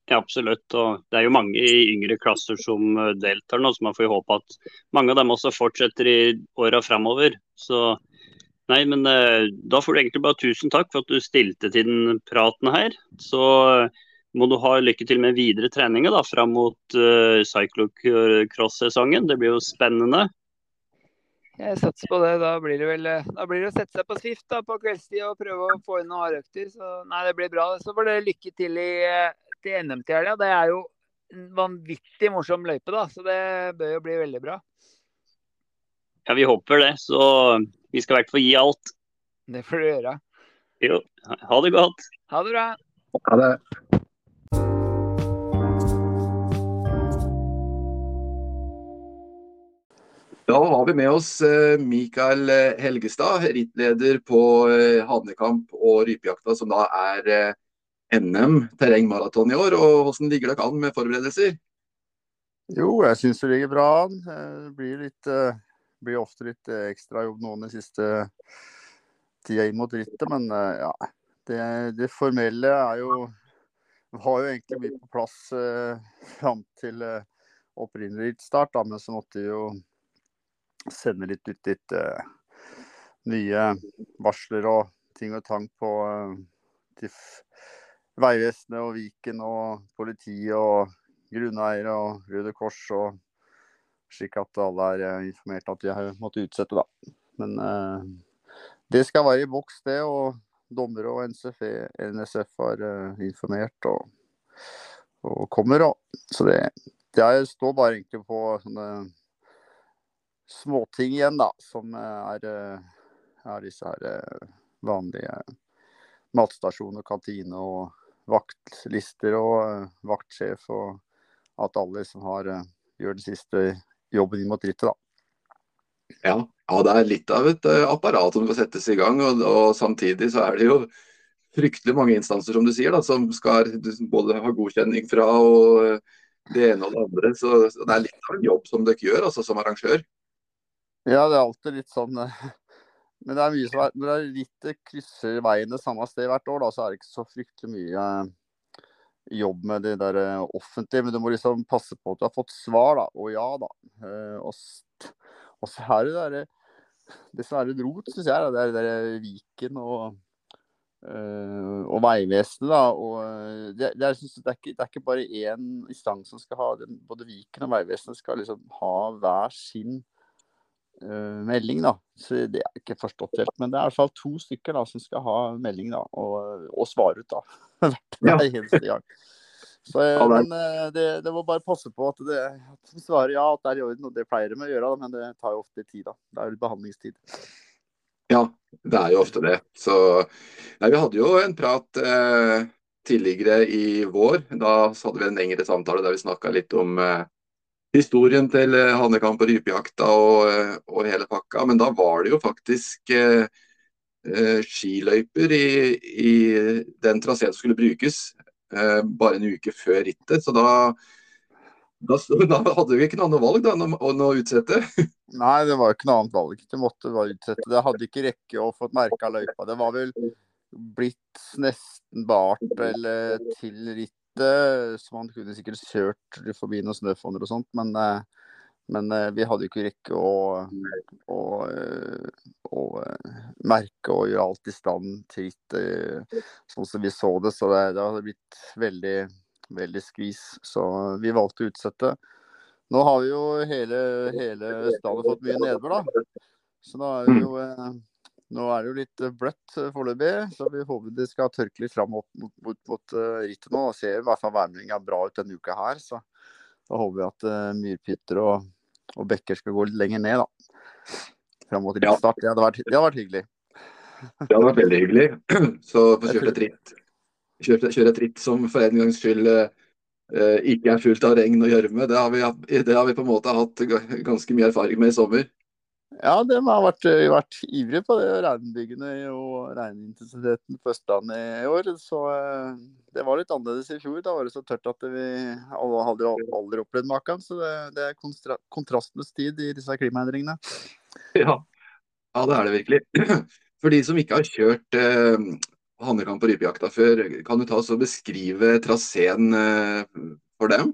Ja, absolutt. Og det er jo mange i yngre klasser som eh, deltar nå, så man får jo håpe at mange av dem også fortsetter i åra framover. Så Nei, men uh, da får du egentlig bare tusen takk for at du stilte til den praten her. Så uh, må du ha lykke til med videre treninger da, fram mot uh, cyclocross-sesongen. Det blir jo spennende. Jeg satser på det. Da blir det vel da blir det å sette seg på skift da, på kveldstid og prøve å få inn noen hardøkter. Så nei, det blir bra. Så får dere lykke til i, til NM til helga. Det er jo en vanvittig morsom løype, da. Så det bør jo bli veldig bra. Ja, vi håper det. Så vi skal i hvert fall gi alt. Det får du gjøre. Jo, ha det godt. Ha det bra. Ha det. Da har vi med oss eh, Mikael eh, Helgestad, rittleder på eh, Hanekamp og rypejakta, som da er NM terrengmaraton i år. Og Hvordan ligger dere an med forberedelser? Jo, jeg syns det ligger bra an. Det blir litt blir ofte litt ekstra ekstrajobb nå den siste tida inn mot rittet, men eh, ja. Det, det, formelle er jo Var jo egentlig mye på plass eh, fram til eh, opprinnelig rittstart, men så måtte vi jo sende litt ut litt eh, nye varsler og ting og tang på eh, til Vegvesenet og Viken og politiet og grunneiere og Røde Kors og slik at alle er eh, informert at de har måttet utsette, da. Men eh, det skal være i boks, det. Og dommere og NSF, NSF har eh, informert og, og kommer. Og, så det, det står bare egentlig på sånne småting igjen, da. Som er, er disse her vanlige matstasjoner, kantine og vaktlister og vaktsjef. Og at alle som har gjør det siste jobben inn mot rittet, da. Ja, ja, det er litt av et uh, apparat som skal settes i gang. Og, og, samtidig så er det jo fryktelig mange instanser som du sier, da, som skal både ha godkjenning fra og uh, det ene og det andre. Så, så, det er litt av en jobb som dere gjør altså, som arrangør. Ja, det er alltid litt sånn uh, Men det er mye som er, når det er litt krysser veiene samme sted hvert år, da, så er det ikke så fryktelig mye jobb med det der eh, offentlige, men du må liksom passe på at du har fått svar, da. Og ja, da. Eh, og, så er det der, det som er litt rot, syns jeg, det er det der Viken og, eh, og Vegvesenet, da. Og det, det, er, det, er ikke, det, er, ikke, bare én instans som skal ha det. Både Viken og Vegvesenet skal liksom ha hver sin uh, melding, da. Så det er ikke forstått helt. Men det er i hvert fall to stykker da, som skal ha melding da, og, og svare ut da. Hver eneste gang. Så, eh, men eh, det, det, må bare passe på at, det, at de svarer ja, at det er i orden. Og det pleier de å gjøre, men det tar jo ofte tid. da. Det er jo behandlingstid. Ja, det er jo ofte det. Så nei, vi hadde jo en prat eh, tidligere i vår. Da hadde vi en lengre samtale der vi snakka litt om eh, historien til hannekamp og rypejakta og, eh, og, hele pakka. Men da var det jo faktisk eh, skiløyper i, i den traseen som skulle brukes eh, bare en uke før rittet. Så da, Da, da hadde vi ikke noe annet valg da, enn å, utsette. Nei, det var jo ikke noe annet valg. Det måtte bare utsette. Det hadde ikke rekke å få merka løypa. Det var vel blitt nesten bart eller til rittet, så man kunne sikkert kjørt forbi noen snøfonner og sånt, men, eh, men eh, vi hadde jo ikke rekke å, å, å, å, merke og gjøre alt i stand til sånn som vi så det. Så det, det hadde blitt veldig veldig skvis. Så vi valgte å utsette. Nå har vi jo hele, hele stadet fått mye nedbør, da. Så nå er, jo, eh, nå er det jo litt bløtt foreløpig. Så vi håper det skal tørke litt fram mot, mot, mot, mot rittet nå. Ser i hvert fall værmeldinga bra ut denne uka her. Så da håper vi at uh, myrpytter og, og, bekker skal gå litt lenger ned, da. Fram mot rittstart. Det, hadde vært, det hadde vært hyggelig. Det hadde vært veldig hyggelig. Så få kjørt et ritt kjøre, kjøre et ritt som for en gangs skyld eh, ikke er fullt av regn og gjørme. Det, det, har vi på en måte hatt ganske mye erfaring med i sommer. Ja, de har vært, eh, vært ivrige på det regnbyggene og regnintensiteten på Østlandet i år. Så eh, det var litt annerledes i fjor. Da var det så tørt at vi alle hadde aldri opplevd maken. Så det, det er kontrastenes tid i disse klimaendringene. Ja. ja, det er det virkelig. For de som ikke har kjørt eh, hannekamp på rypejakta før. Kan du ta oss og beskrive traseen eh, for dem?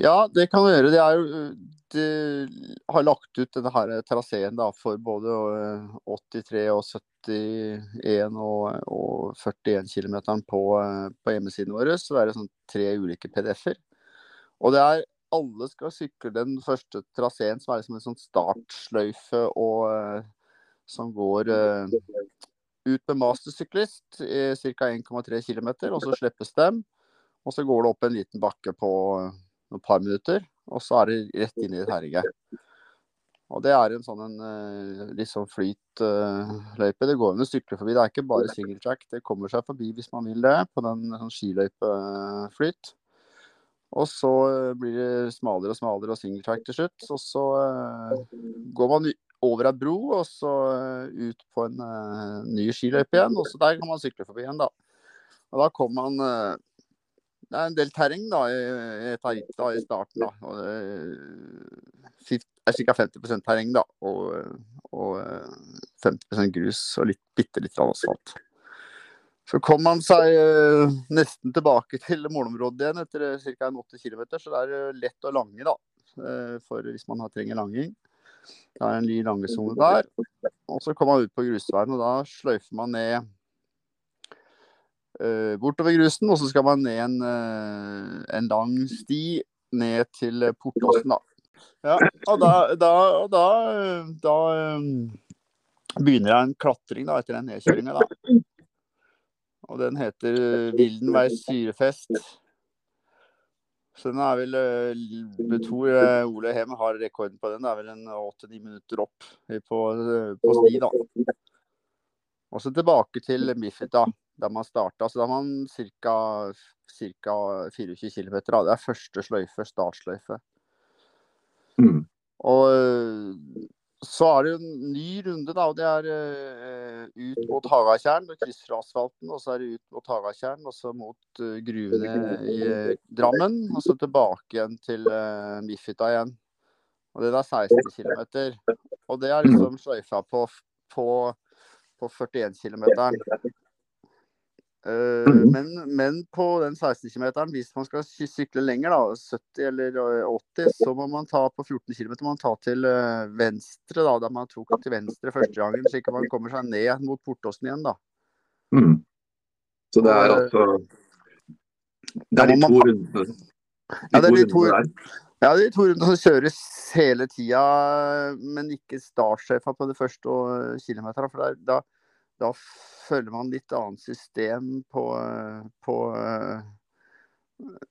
Ja, det kan vi gjøre. De, er, de har lagt ut denne her traseen for både 83 eh, og 71 og, og 41 km på, eh, på hjemmesiden vår. Så det er sånn tre ulike PDF-er. Og det er alle skal sykle den første traseen som er liksom en sånn startsløyfe og som går ut med mastersyklist i ca. 1,3 km, og så slippes dem. Og så går det opp en liten bakke på noen par minutter, og så er det rett inn i et terrenget. Og det er en sånn eh, sånn flytløype. Det går an å sykle forbi. Det er ikke bare single track. Det kommer seg forbi hvis man vil det, på den sånn skiløypeflyt. Og så eh, blir det smalere og smalere og single track til slutt. Og så går man over ei bro og så eh, ut på en ny skiløype igjen. og så Der kan man sykle forbi igjen, da. Og da kommer man Det er en del terreng da, i Tarita i starten. da, og Det er ca. 50% terreng da, og, og 50 grus og litt, bitte litt asfalt. Så kom man seg uh, nesten tilbake til målområdet igjen etter ca. 80 km, så det er lett å lange da, for hvis man trenger langing. Det er en ny langesone der. Og så kommer man ut på grusveien, og da sløyfer man ned bortover grusen. Og så skal man ned en, uh, en lang sti ned til Portåsen, da. Ja, og da, da, da, da begynner jeg en klatring da, etter den nedkjøringa, da. Og den heter Vildenveis syrefest. Så den er vel Jeg eh, tror eh, Ole Hem har rekorden på den. Det er vel en åtte-ni minutter opp på, på sti, da. Og så tilbake til Mifita, der man starta. Så da har man ca. 24 km. Det er første sløyfe, startsløyfe. Mm. Og så er det en ny runde, da. og Det er uh, ut mot Hagatjern, kryss fra asfalten. Og så er det ut mot Hagatjern, og så mot uh, gruvene i uh, Drammen. Og så tilbake igjen til Mifita igjen. Og det er 16 km. Og det er liksom sløyfa på, på, på 41 km. Uh, men, men, på den 16 km, hvis man skal sykle lenger, da, 70 eller 80, eh, så må man ta på 14 km man ta til uh, venstre, da, der man tok til venstre første gangen, slik at man kommer seg ned mot Portåsen igjen. da. Mm. Så det er altså Det er de to rundene ja, det er de to, ja, de to rundene som kjøres hele tida, men ikke startsjefa på de første kilometerne. For da, da følger man litt annet system på, på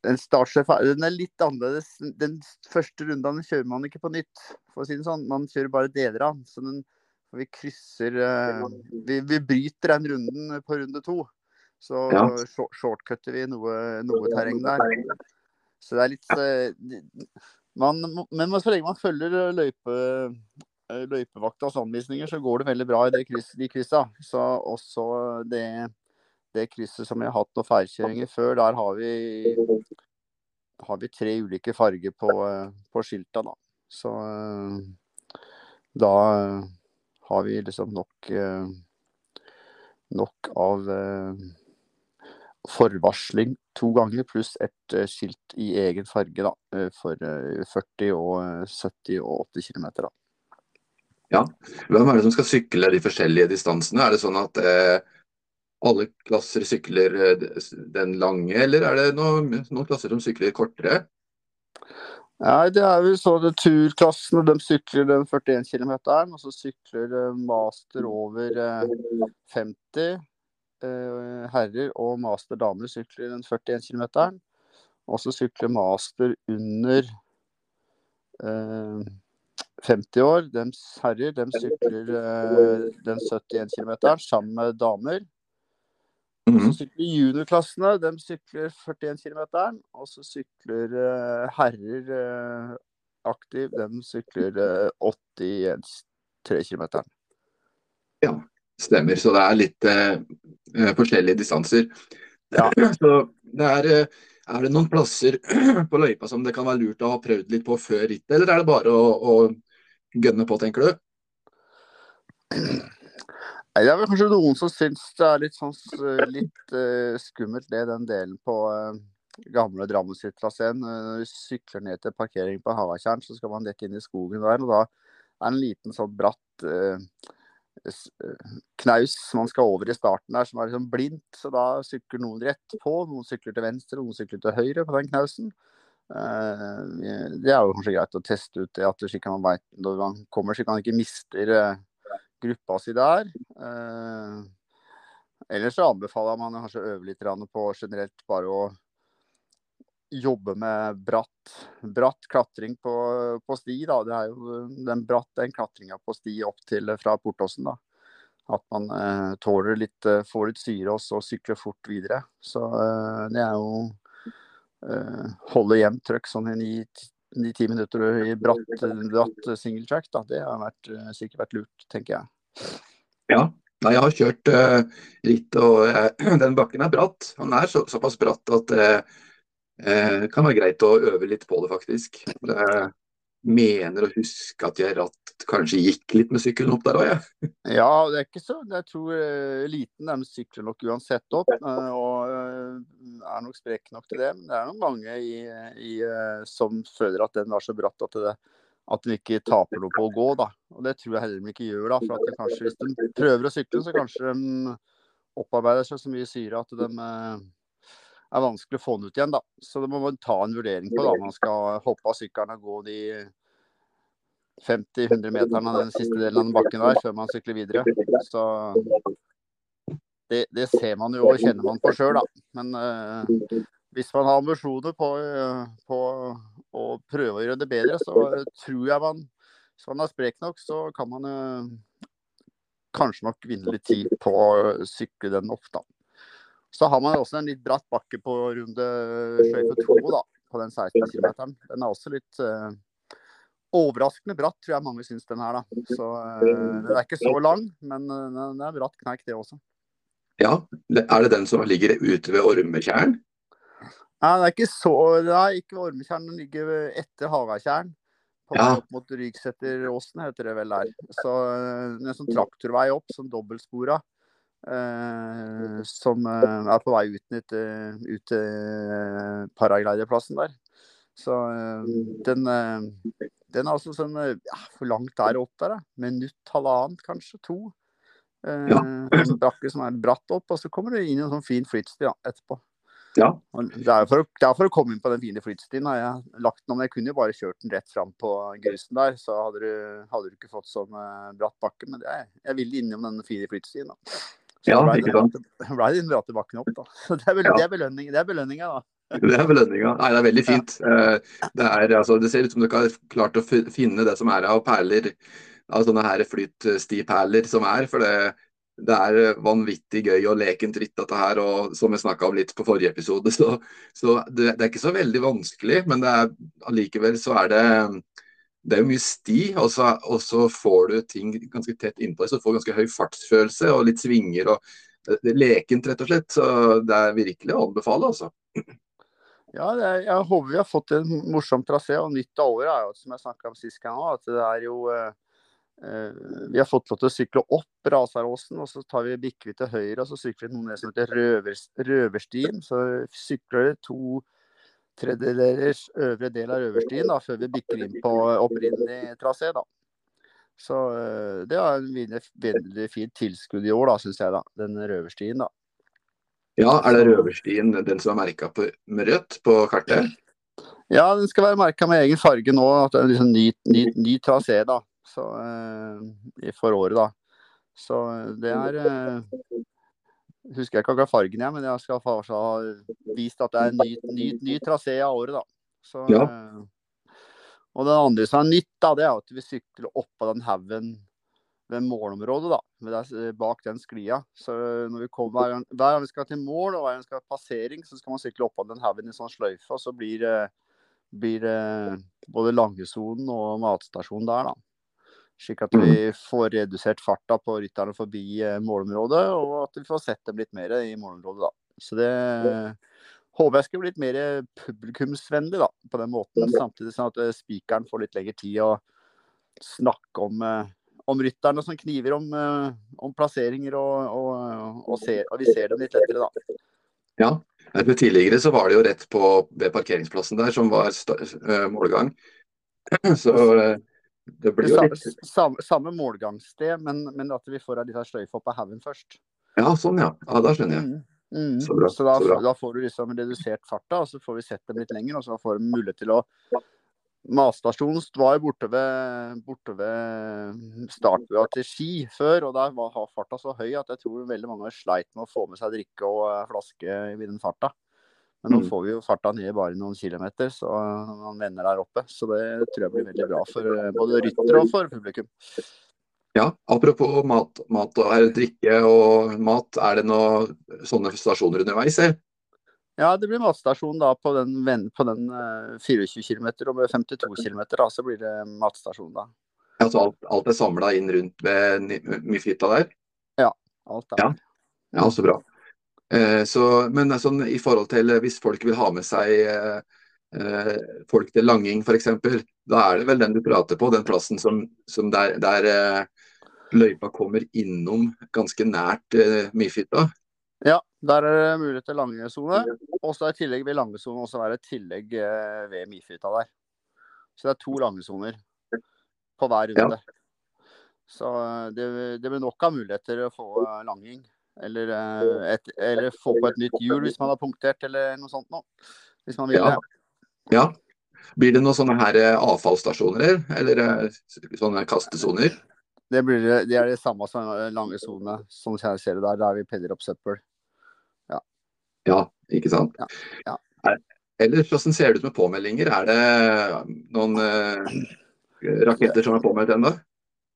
en startsjef den er litt annerledes. Den første runden kjører man ikke på nytt, for å si det sånn. Man kjører bare deler av. Så den, vi krysser eh, vi, vi, bryter den runden på runde to. Så ja. shortcutter vi noe, noe, terreng der. Så det er litt eh, man, Men så lenge man følger løype, Eh, løypevaktas anvisninger, så går det veldig bra i kryss, de kryssa. Så også det, det, krysset som vi har hatt noen feilkjøringer før, der har vi har vi tre ulike farger på, på skilta, da. Så da har vi liksom nok nok av forvarsling to ganger, pluss et skilt i egen farge da, for 40, og 70 og 80 km. Da. Ja. Hvem er det som skal sykle de forskjellige distansene? Er det sånn at eh, alle klasser sykler eh, den lange, eller er det noen, noen klasser som sykler kortere? Nei, det er vel sånn at turklassene de sykler den 41 km, og så sykler eh, master over 50 eh, herrer, og master damer sykler den 41 km. Og så sykler master under 50 år, dems herrer, de sykler uh, den 71 km sammen med damer. Og så mhm. sykler juniorklassene, de sykler 41 km. Og så sykler uh, herrer uh, aktiv, de sykler 81 3 km. Ja, stemmer. Så det er litt forskjellige distanser. Ja. Så det er er det noen plasser på løypa som det kan være lurt å ha prøvd litt på før rittet, eller er det bare å, å gønne på, tenker du? Det er vel kanskje noen som syns det er litt, sånn, litt uh, skummelt det, den delen på uh, gamle Drammensytraseen. Uh, når du sykler ned til parkering på Havakjern, så skal man dekke inn i skogen der. og Da er det en liten sånn bratt uh, knaus man skal over i starten der, som er liksom blindt. Så da sykler noen rett på, noen sykler til venstre, noen sykler til høyre på den knausen. Eh, det er jo kanskje greit å teste ut det, at slik man vet når man kommer, så man ikke mister eh, gruppa si der. Eh, ellers så anbefaler man kanskje å øve litt på generelt bare å jobbe med bratt, bratt klatring på, på, sti. Da. Det er jo den bratt, den klatringa på sti opp til fra Portåsen. da. At man eh, tåler litt, får litt syre og så sykler fort videre. Så eh, det er jo holde jevnt trøkk sånn i ni-ti minutter i bratt, bratt single track, da, det har vært, eh, sikkert vært lurt, tenker jeg. Ja, Nei, jeg har kjørt uh, ritt, og uh, den bakken er bratt. Han er så, såpass bratt at det uh, kan være greit å øve litt på det, faktisk. Det, mener å huske at jeg ratt kanskje gikk litt med sykkelen opp der òg, jeg. Ja. det er ikke så. Jeg tror eliten liten de sykler nok uansett opp. Uh, og uh, er nok sprek nok til det. Men det er nok mange i, i, som føler at den var så bratt at, det, at de ikke taper noe på å gå. da. Og det tror jeg heller de ikke gjør. da, for at kanskje Hvis de prøver å sykle, så kanskje de opparbeider seg så mye syre at de er vanskelig å få den ut igjen. da. Så det må man ta en vurdering på da man skal hoppe av sykkelen og gå de 50-100 meterne av den siste delen av den bakken der før man sykler videre. Så det, det ser man jo og kjenner man på sjøl, da. Men uh, hvis man har ambisjoner på, uh, på, å prøve å gjøre det bedre, så tror jeg man Hvis man er sprek nok, så kan man uh, kanskje nok vinne litt tid på å sykle den da. Så har man også en litt bratt bakke på runde sløyfe to, da, på den 16 km. Den er også litt uh, overraskende bratt, tror jeg mange syns den er. da. Så uh, Den er ikke så lang, men uh, den er bratt kneik, det også. Ja, Er det den som ligger ute ved Ormetjern? Nei, det er ikke så Nei, ikke ved Ormetjern. Den ligger etter Hagatjern. På ja. opp mot Rygseteråsen, heter det vel der. Så En sånn traktorvei opp, sånn dobbeltspora. Eh, som uh, er på vei ut, ut, ut til uh, paragliderplassen der. Så den, den er altså sånn ja, For langt der opp der, da. Minutt, halvannet, kanskje. To. Ja. En brakke som er bratt opp, og så kommer du inn i en sånn fin flytsti ja, etterpå. Ja. Det, er for, det er for å komme inn på den fine flytstien. Har jeg lagt den om. Jeg kunne jo bare kjørt den rett fram på grusen der, så hadde du, hadde du ikke fått sånn bratt bakke. Men er, jeg ville innom den fine flytstien. da. Så ja, sant. ble det den rate bakken opp, da. Så det er, vel, ja. det er, belønning, det er belønninga, da. Det er belønninga. Nei, det er veldig fint. Eh, det, er, altså, det, ser ut som du ikke har klart å finne det som er av perler, av sånne her flytstiperler som er. For det, det er vanvittig gøy og lekent ritt, dette her. Og som jeg snakka om litt på forrige episode, så, så det, det, er ikke så veldig vanskelig. Men det er, allikevel så er det det er jo mye sti, og så, og så, får du ting ganske tett innpå deg. Så du får ganske høy fartsfølelse og litt svinger. og er Lekent, rett og slett. Så det er virkelig å anbefale, altså. Ja, er, jeg håper vi har fått en morsom trasé. Og nytt av året er jo, som jeg snakka om sist gang at det er jo eh, eh, Vi har fått lov til å sykle opp Rasaråsen, og så tar vi bikker vi til høyre, og så sykler vi noe som heter røver, Røverstien. Så sykler det to tredjedelers øvre del av Røverstien da, før vi bikker inn på opprinnelig trasé. da. Så eh, det er en veldig fint tilskudd i år, da, syns jeg. da, Den Røverstien, da. Ja, er det Røverstien den som er merka med rødt på kartet? Ja, den skal være merka med egen farge nå. At det er en liksom ny, ny, ny trasé da. Så, eh, for året, da. Så det er eh, Husker jeg ikke akkurat fargen, jeg, men jeg skal ha vist at det er en ny, ny, ny trasé av året, da. Så, ja. eh, og det andre som er nytt, da, det er at vi sykler oppå den haugen ved målområdet, da, bak den sklia. Så når vi kommer, hver gang vi skal til mål og hver gang vi skal ha passering, så skal man sykle oppå den haugen i sånn sløyfe. Og så blir, blir både Langesonen og matstasjonen der, da. Slik at vi mm. får redusert farta på rytterne forbi eh, målområdet, og at vi får sett dem litt mer i målområdet, da. Så det håper jeg skal bli litt mer publikumsvennlig da, på den måten. Samtidig sånn at eh, spikeren får litt lengre tid å snakke om eh, om rytterne som kniver om, om plasseringer, og, og, og, ser, og, vi ser dem litt lettere, da. Ja. Tidligere så var det jo rett på ved parkeringsplassen der som var målgang. Så det blir jo litt Samme, samme målgangssted, men, men, at vi får ei lita sløyfe opp av haugen først. Ja, sånn ja. ja. Da skjønner jeg. Mm. Mm. Så, bra, så, da, så da, får du liksom redusert farta, og så får vi sett dem litt lenger. Og så får de mulighet til å Matstasjonen var jo borte ved, borte ved startbua til Ski før, og der var farta så høy at jeg tror veldig mange sleit med å få med seg drikke og eh, flaske i den farta. Men nå mm. får vi jo farta ned bare noen kilometer, så man vender der oppe. Så det tror jeg blir veldig bra for eh, både ryttere og for publikum. Ja, apropos mat, mat og drikke og mat, er det noen sånne stasjoner underveis? Eller? Ja, det blir matstasjon da på den, på den uh, 24 km, og med 52 km da, så blir det matstasjon da. Ja, Så alt, alt er samla inn rundt ved Mifita der? Ja, alt er ja. ja, så bra. Eh, så, men sånn, i forhold til hvis folk vil ha med seg eh, eh folk til langing f.eks., da er det vel den du prater på, den plassen som, som der, der eh, løypa kommer innom ganske nært eh, Mifita? Ja, der er det mulighet til langesone. Og så i tillegg vil langesone også være et tillegg eh, ved Mifita der. Så det er to langesoner på hver runde. Ja. Så eh, det, det, blir nok av muligheter å få eh, langing. Eller, et, eller, få på et nytt hjul hvis man har punktert, eller noe sånt noe. Hvis man vil ja. ja. Blir det noen sånne her avfallsstasjoner, eller sånne kastesoner? Det, blir, det er det samme som lange sone, som jeg ser det der, der vi peller opp søppel. Ja, ikke sant. Ja. Ja. Eller hvordan ser det ut med påmeldinger? Er det noen uh, raketter som er påmeldt ennå?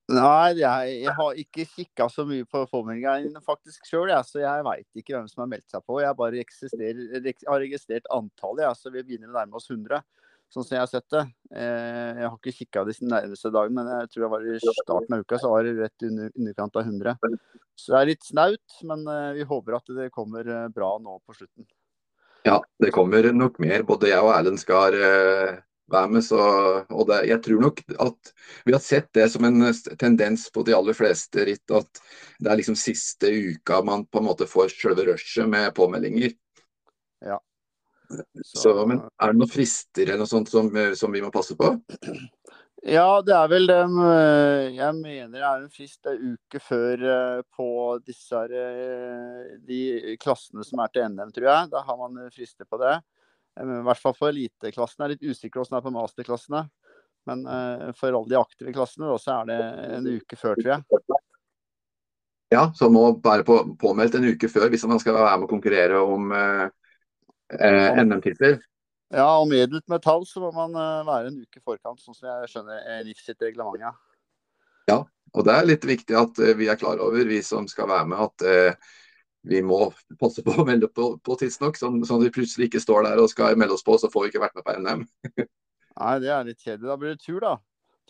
Nei, jeg, jeg, har ikke kikka så mye på påmeldingene faktisk sjøl, så jeg veit ikke hvem som har meldt seg på. Jeg bare har registrert antallet, så vi begynner å nærme oss 100 sånn som jeg har sett det. Eh, jeg har ikke kikka de nærmeste dagene, men jeg tror jeg var i starten av uka så var det rett under underkant av 100. Så det er litt snaut, men eh, vi håper at det kommer eh, bra nå på slutten. Ja, det kommer nok mer. Både jeg og Erlend skal være med. Så, og det, jeg tror nok at vi har sett det som en tendens på de aller fleste ritt, at det er liksom siste uka man på en måte får selve rushet med påmeldinger. Ja, så, men er det noen frister eller noe sånt som, som, vi må passe på? Ja, det er vel det. Eh, jeg mener det er en frist en uke før eh, på disse eh, de klassene som er til NM, tror jeg. Da har man frister på det. I hvert fall for eliteklassen. Jeg er litt usikker hvordan det er på masterklassene. Men for alle de aktive klassene så er det en uke før, tror jeg. Ja, så må være på, påmeldt en uke før hvis man skal være med å konkurrere om eh, eh, NM-titler. Ja, og meddelt metall så må man være en uke forkant, sånn som jeg skjønner er NIF sitt reglement. Ja. ja, og det er litt viktig at vi er klar over, vi som skal være med, at uh, vi må passe på å melde på, på tidsnok, sånn, sånn at vi plutselig ikke står der og skal melde oss på, så får vi ikke vært med på NM. Nei, det er litt kjedelig. Da blir det tur, da.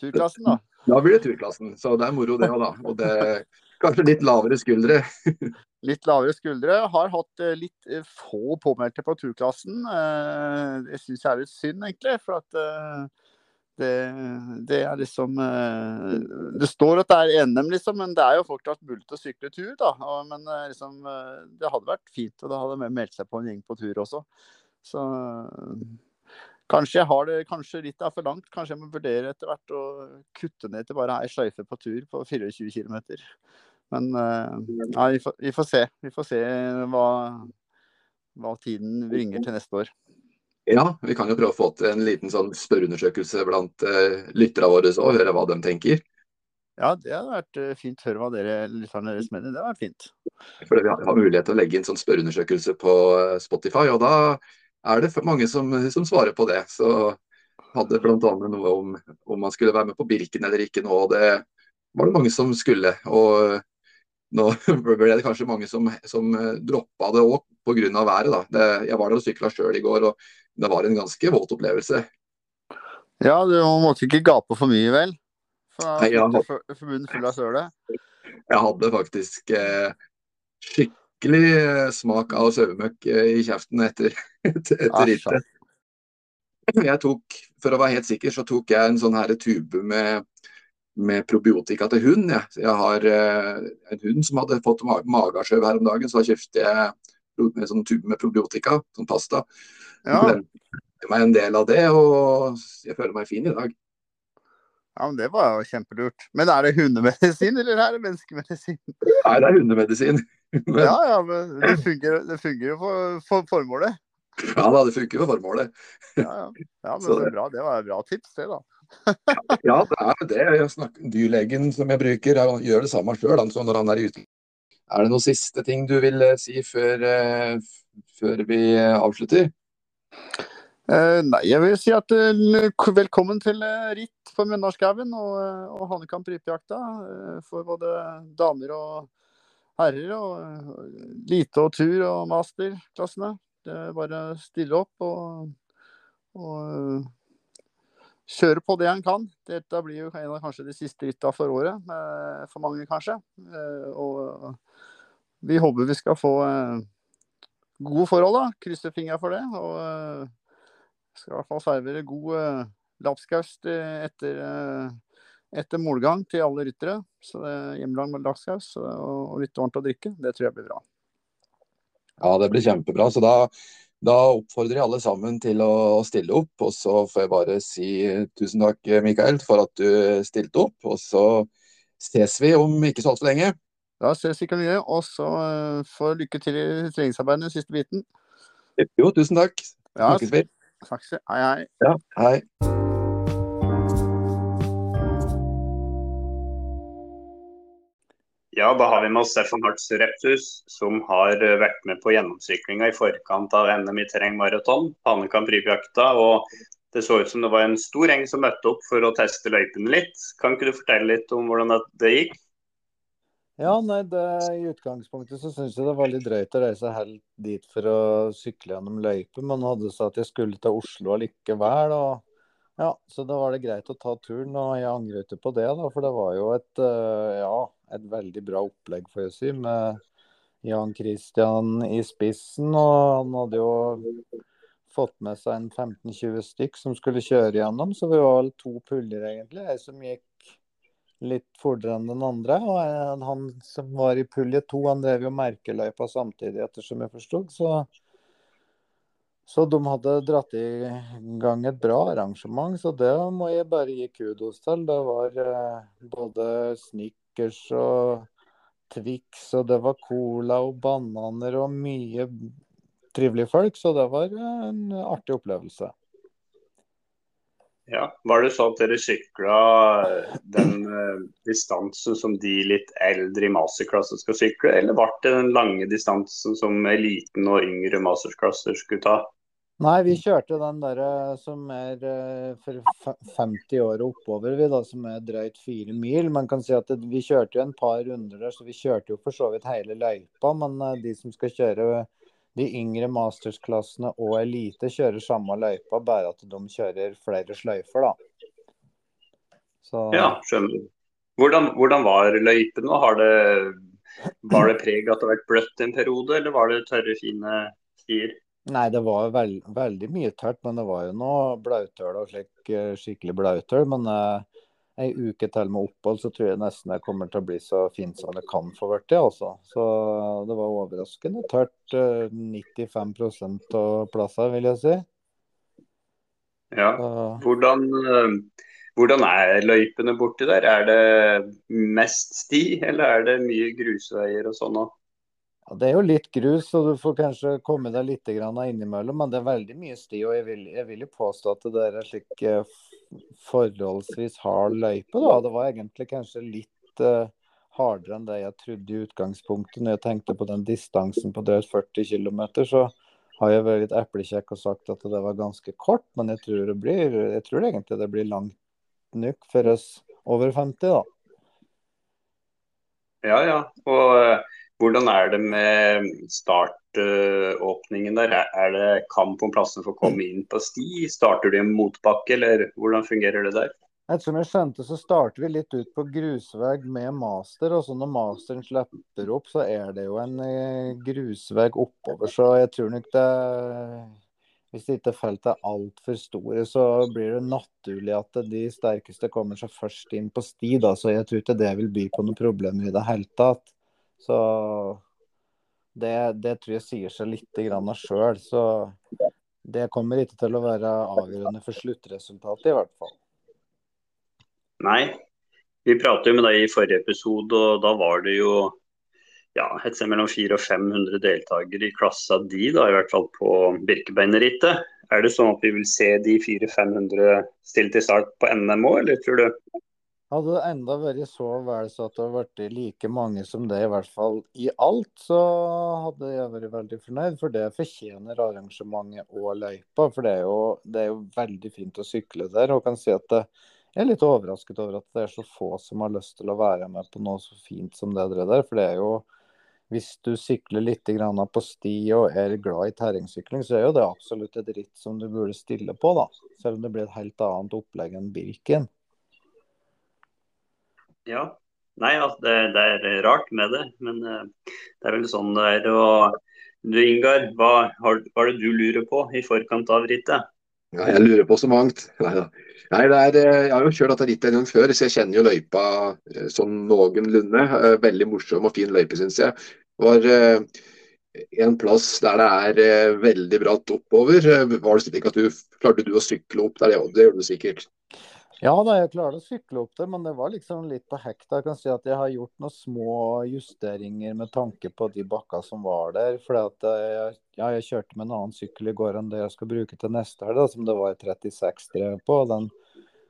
Turklassen, da. Da blir det turklassen. Så det er moro, det òg, da. Og det, Kanskje litt lavere skuldre. litt lavere skuldre. Har hatt eh, litt eh, få påmeldte på turklassen. Eh, det syns jeg er litt synd, egentlig. For at det, det, er liksom Det står at det er NM, liksom, men det er jo fortsatt mulig å sykle tur. da. Men liksom, det hadde vært fint, og da hadde meldt seg på en gjeng på tur også. Så Kanskje jeg har det kanskje litt er for langt. Kanskje jeg må vurdere etter hvert å kutte ned til bare ei sløyfe på tur på 24 km. Men ja, vi, får, vi, får, se. Vi får se hva, hva tiden bringer til neste år. Ja, vi kan jo prøve å få til en liten sånn spørreundersøkelse blant uh, lytterne våre og høre hva de tenker. Ja, det hadde vært fint å Høre hva dere lytterne deres mener. Det hadde vært fint. For Vi har mulighet til å legge inn sånn spørreundersøkelse på uh, Spotify, og da er det mange som, som svarer på det. Så hadde bl.a. noe om om man skulle være med på Birken eller ikke nå. og Det var det mange som skulle. og nå ble det kanskje mange som, som droppa det òg pga. været. da. Det, jeg var der og sykla sjøl i går, og det var en ganske våt opplevelse. Ja, du måtte ikke gape for mye, vel? For, munnen full av søle? Jeg hadde faktisk eh, skikkelig eh, smak av sauemøkk eh, i kjeften etter, etter, etter rittet. Jeg tok, For å være helt sikker, så tok jeg en sånn her tube med, med probiotika til hund. Jeg, jeg har eh, en hund som hadde fått ma mageskjøv her om dagen, så da kjøpte jeg en sånn tube med probiotika, sånn pasta. Ja. Jeg meg en del av det, og jeg føler meg fin i dag. Ja, men Det var jo kjempelurt. Men er det hundemedisin, eller er det menneskemedisin? Nei, det er hundemedisin. Men... Ja, ja, men det fungerer, det fungerer jo for, for, formålet. Ja da, det funker for formålet. Ja, ja. ja men så det, bra. det var et bra tips, det, da. Ja, det er det. Jeg snakker, dyrlegen som jeg bruker, jeg gjør det samme sjøl når han er ute. Er det noen siste ting du vil eh, si før, uh, før vi avslutter? Uh, nei, jeg vil si at velkommen til ritt på Munnarskauen og, og Hanekamp rypejakta for både damer og herrer. Og lite og tur og masterklassene. Det er bare å stille opp og, og kjøre på det en kan. Dette blir jo en av kanskje de siste rytta for året, for mange kanskje. Eh, og vi håper vi skal få eh, gode forhold, da. Krysser fingra for det. Og eh, skal i hvert fall servere god lapskaus etter etter målgang til alle ryttere. Så det er hjemmelag med lapskaus og litt varmt å drikke. Det tror jeg blir bra. Ja, det blir kjempebra. Så da, da oppfordrer jeg alle sammen til å stille opp. Og så får jeg bare si tusen takk, Mikael, for at du stilte opp. Og så ses vi om ikke så altfor lenge. Da ses vi ikke mye. Og så uh, får lykke til i treningsarbeidet den siste biten. Jo, tusen takk. Snakkes vi. Takk. Hei, hei. Ja, hei. Ja, da har vi med oss Stefan Hartz Reptus, som har eh, vært med på gjennomsyklinga i forkant av NM i terrengmaraton, Hanekamp rypejakta. Og det så ut som det var en stor gjeng som møtte opp for å teste løypene litt. Kan ikke du fortelle litt om hvordan det gikk? Ja, nei, det, I utgangspunktet så syns jeg det var litt drøyt å reise helt dit for å sykle gjennom løyper. Man hadde sagt at jeg skulle til Oslo allikevel. og ja, Så da var det greit å ta turen, og jeg angret på det. da, For det var jo et eh, ja, et veldig bra opplegg, får jeg si, med Jan Christian i spissen. Og han hadde jo fått med seg en 15-20 stykk som skulle kjøre gjennom, så vi var vel to puller, egentlig. Jeg som gikk litt fortere enn den andre. Og han som var i pulje to, han drev jo merkeløypa samtidig, ettersom jeg forsto. Så, så de hadde dratt i gang et bra arrangement, så det må jeg bare gi kudos til. Det var eh, både Snickers og Twix, og det var cola og bananer og mye trivelige folk. Så det var en artig opplevelse. Ja, Var det sånn at dere sykla den uh, distansen som de litt eldre i masterklassen skal sykle, eller ble det den lange distansen som eliten og yngre masterklasser skulle ta? Nei, vi kjørte den der eh, som er eh, for 50 år og oppover, vi da, som er drøyt fire mil. Man kan si at Vi kjørte jo en par runder der, så vi kjørte jo for så vidt hele løypa. Men eh, de som skal kjøre de yngre mastersklassene og elite, kjører samme løypa, bare at de kjører flere sløyfer, da. Så, ja, skjønner. Hvordan, hvordan var løypene? Har det, var det preg at det har vært bløtt en periode, eller var det tørre, fine stier? Nei, det var veld, veldig mye tørt, men det var jo noe blautøl og slik, eh, skikkelig blautøl. Men eh, ei uke til med opphold, så tror jeg nesten det kommer til å bli så fint som det kan få blitt. Altså. Så det var overraskende tørt. Eh, 95% av plassene, vil jeg si. Ja. Hvordan, eh, hvordan er løypene borti der? Er det mest sti, eller er det mye grusveier og sånn òg? Ja, det er jo litt grus, så du får kanskje komme deg litt innimellom. Men det er veldig mye sti. Og jeg vil, jeg vil jo påstå at det er en slik eh, forholdsvis hard løype. da. Det var egentlig kanskje litt uh, hardere enn det jeg trodde i utgangspunktet. Når jeg tenkte på den distansen på drøyt 40 km, så har jeg vært litt eplekjekk og sagt at det var ganske kort. Men jeg tror, det blir, jeg tror egentlig det blir langt nok for oss over 50, da. Ja, ja. Og uh hvordan er det med startåpningen der? Er det kamp om plassen for å komme inn på sti? Starter du en motbakke, eller hvordan fungerer det der? Som jeg skjønte, så starter vi litt ut på grusvei med master. og så Når masteren slipper opp, så er det jo en eh, grusvei oppover. Så jeg tror nok det Hvis ikke feltet er altfor store, så blir det naturlig at de sterkeste kommer seg først inn på sti. da, Så jeg tror ikke det vil by på noen problemer i det hele tatt. Så det, det tror jeg sier seg litt sjøl. Så det kommer ikke til å være avgjørende for sluttresultatet, i hvert fall. Nei. Vi pratet jo med deg i forrige episode, og da var det jo ja, et sted mellom 400 og 500 deltakere i klassa di, da, i hvert fall på Birkebeinerrittet. Er det sånn at vi vil se de 400-500 stille til start på NM òg, eller tror du? Hadde det enda vært så vel så at det hadde vært like mange som det, i hvert fall i alt, så hadde jeg vært veldig fornøyd. For det fortjener arrangementet og løypa. For det er, jo, det er, jo, veldig fint å sykle der. Og kan si at jeg er litt overrasket over at det er så få som har lyst til å være med på noe så fint som det der. For det er jo hvis du sykler litt på sti og er glad i terrengsykling, så er jo det absolutt et ritt som du burde stille på, da. Selv om det blir et helt annet opplegg enn Birken. Ja. Nei, altså, det, det, er rart med det, men uh, det er vel sånn det er. Og du Ingar, hva, har, hva er det du lurer på i forkant av rittet? Ja, jeg lurer på så mangt. Nei da. Nei, er, eh, jeg har jo kjørt dette rittet en gang før, så jeg kjenner jo løypa eh, sånn noenlunde. Veldig morsom og fin løype, syns jeg. Var en plass der det er veldig bratt oppover. Var det slik at du klarte du å sykle opp der? Ja, det gjorde du sikkert. Ja da, jeg klarte å sykle opp det, men det var liksom litt på hekta. Jeg kan si at jeg har gjort noen små justeringer med tanke på de bakka som var der. For jeg, ja, jeg kjørte med en annen sykkel i går enn det jeg skal bruke til neste helg, som det var 36 drev på. Den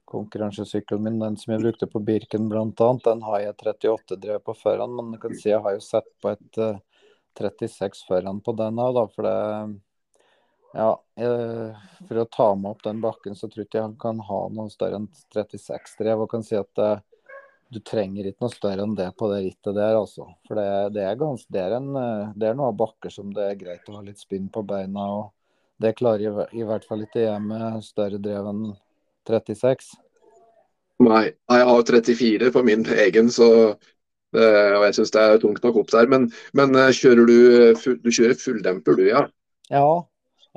konkurransesykkelen min, den som jeg brukte på Birken bl.a., den har jeg 38 drev på foran. Men jeg kan si jeg har jo sett på et uh, eh, 36 foran på den òg, da. For det ja, for å ta meg opp den bakken, så tror jeg ikke han kan ha noe større enn 36 drev. Og kan si at uh, du trenger ikke noe større enn det på det rittet der, altså. For det, det, er, gans, det, er, en, uh, det er noen bakker som det er greit å ha litt spinn på beina. og Det klarer jeg i hvert fall ikke jeg med større drev enn 36. Nei, jeg har 34 på min egen, så og jeg syns det er tungt nok opp der. Men, men kjører du, du kjører fulldemper, du, ja? Ja,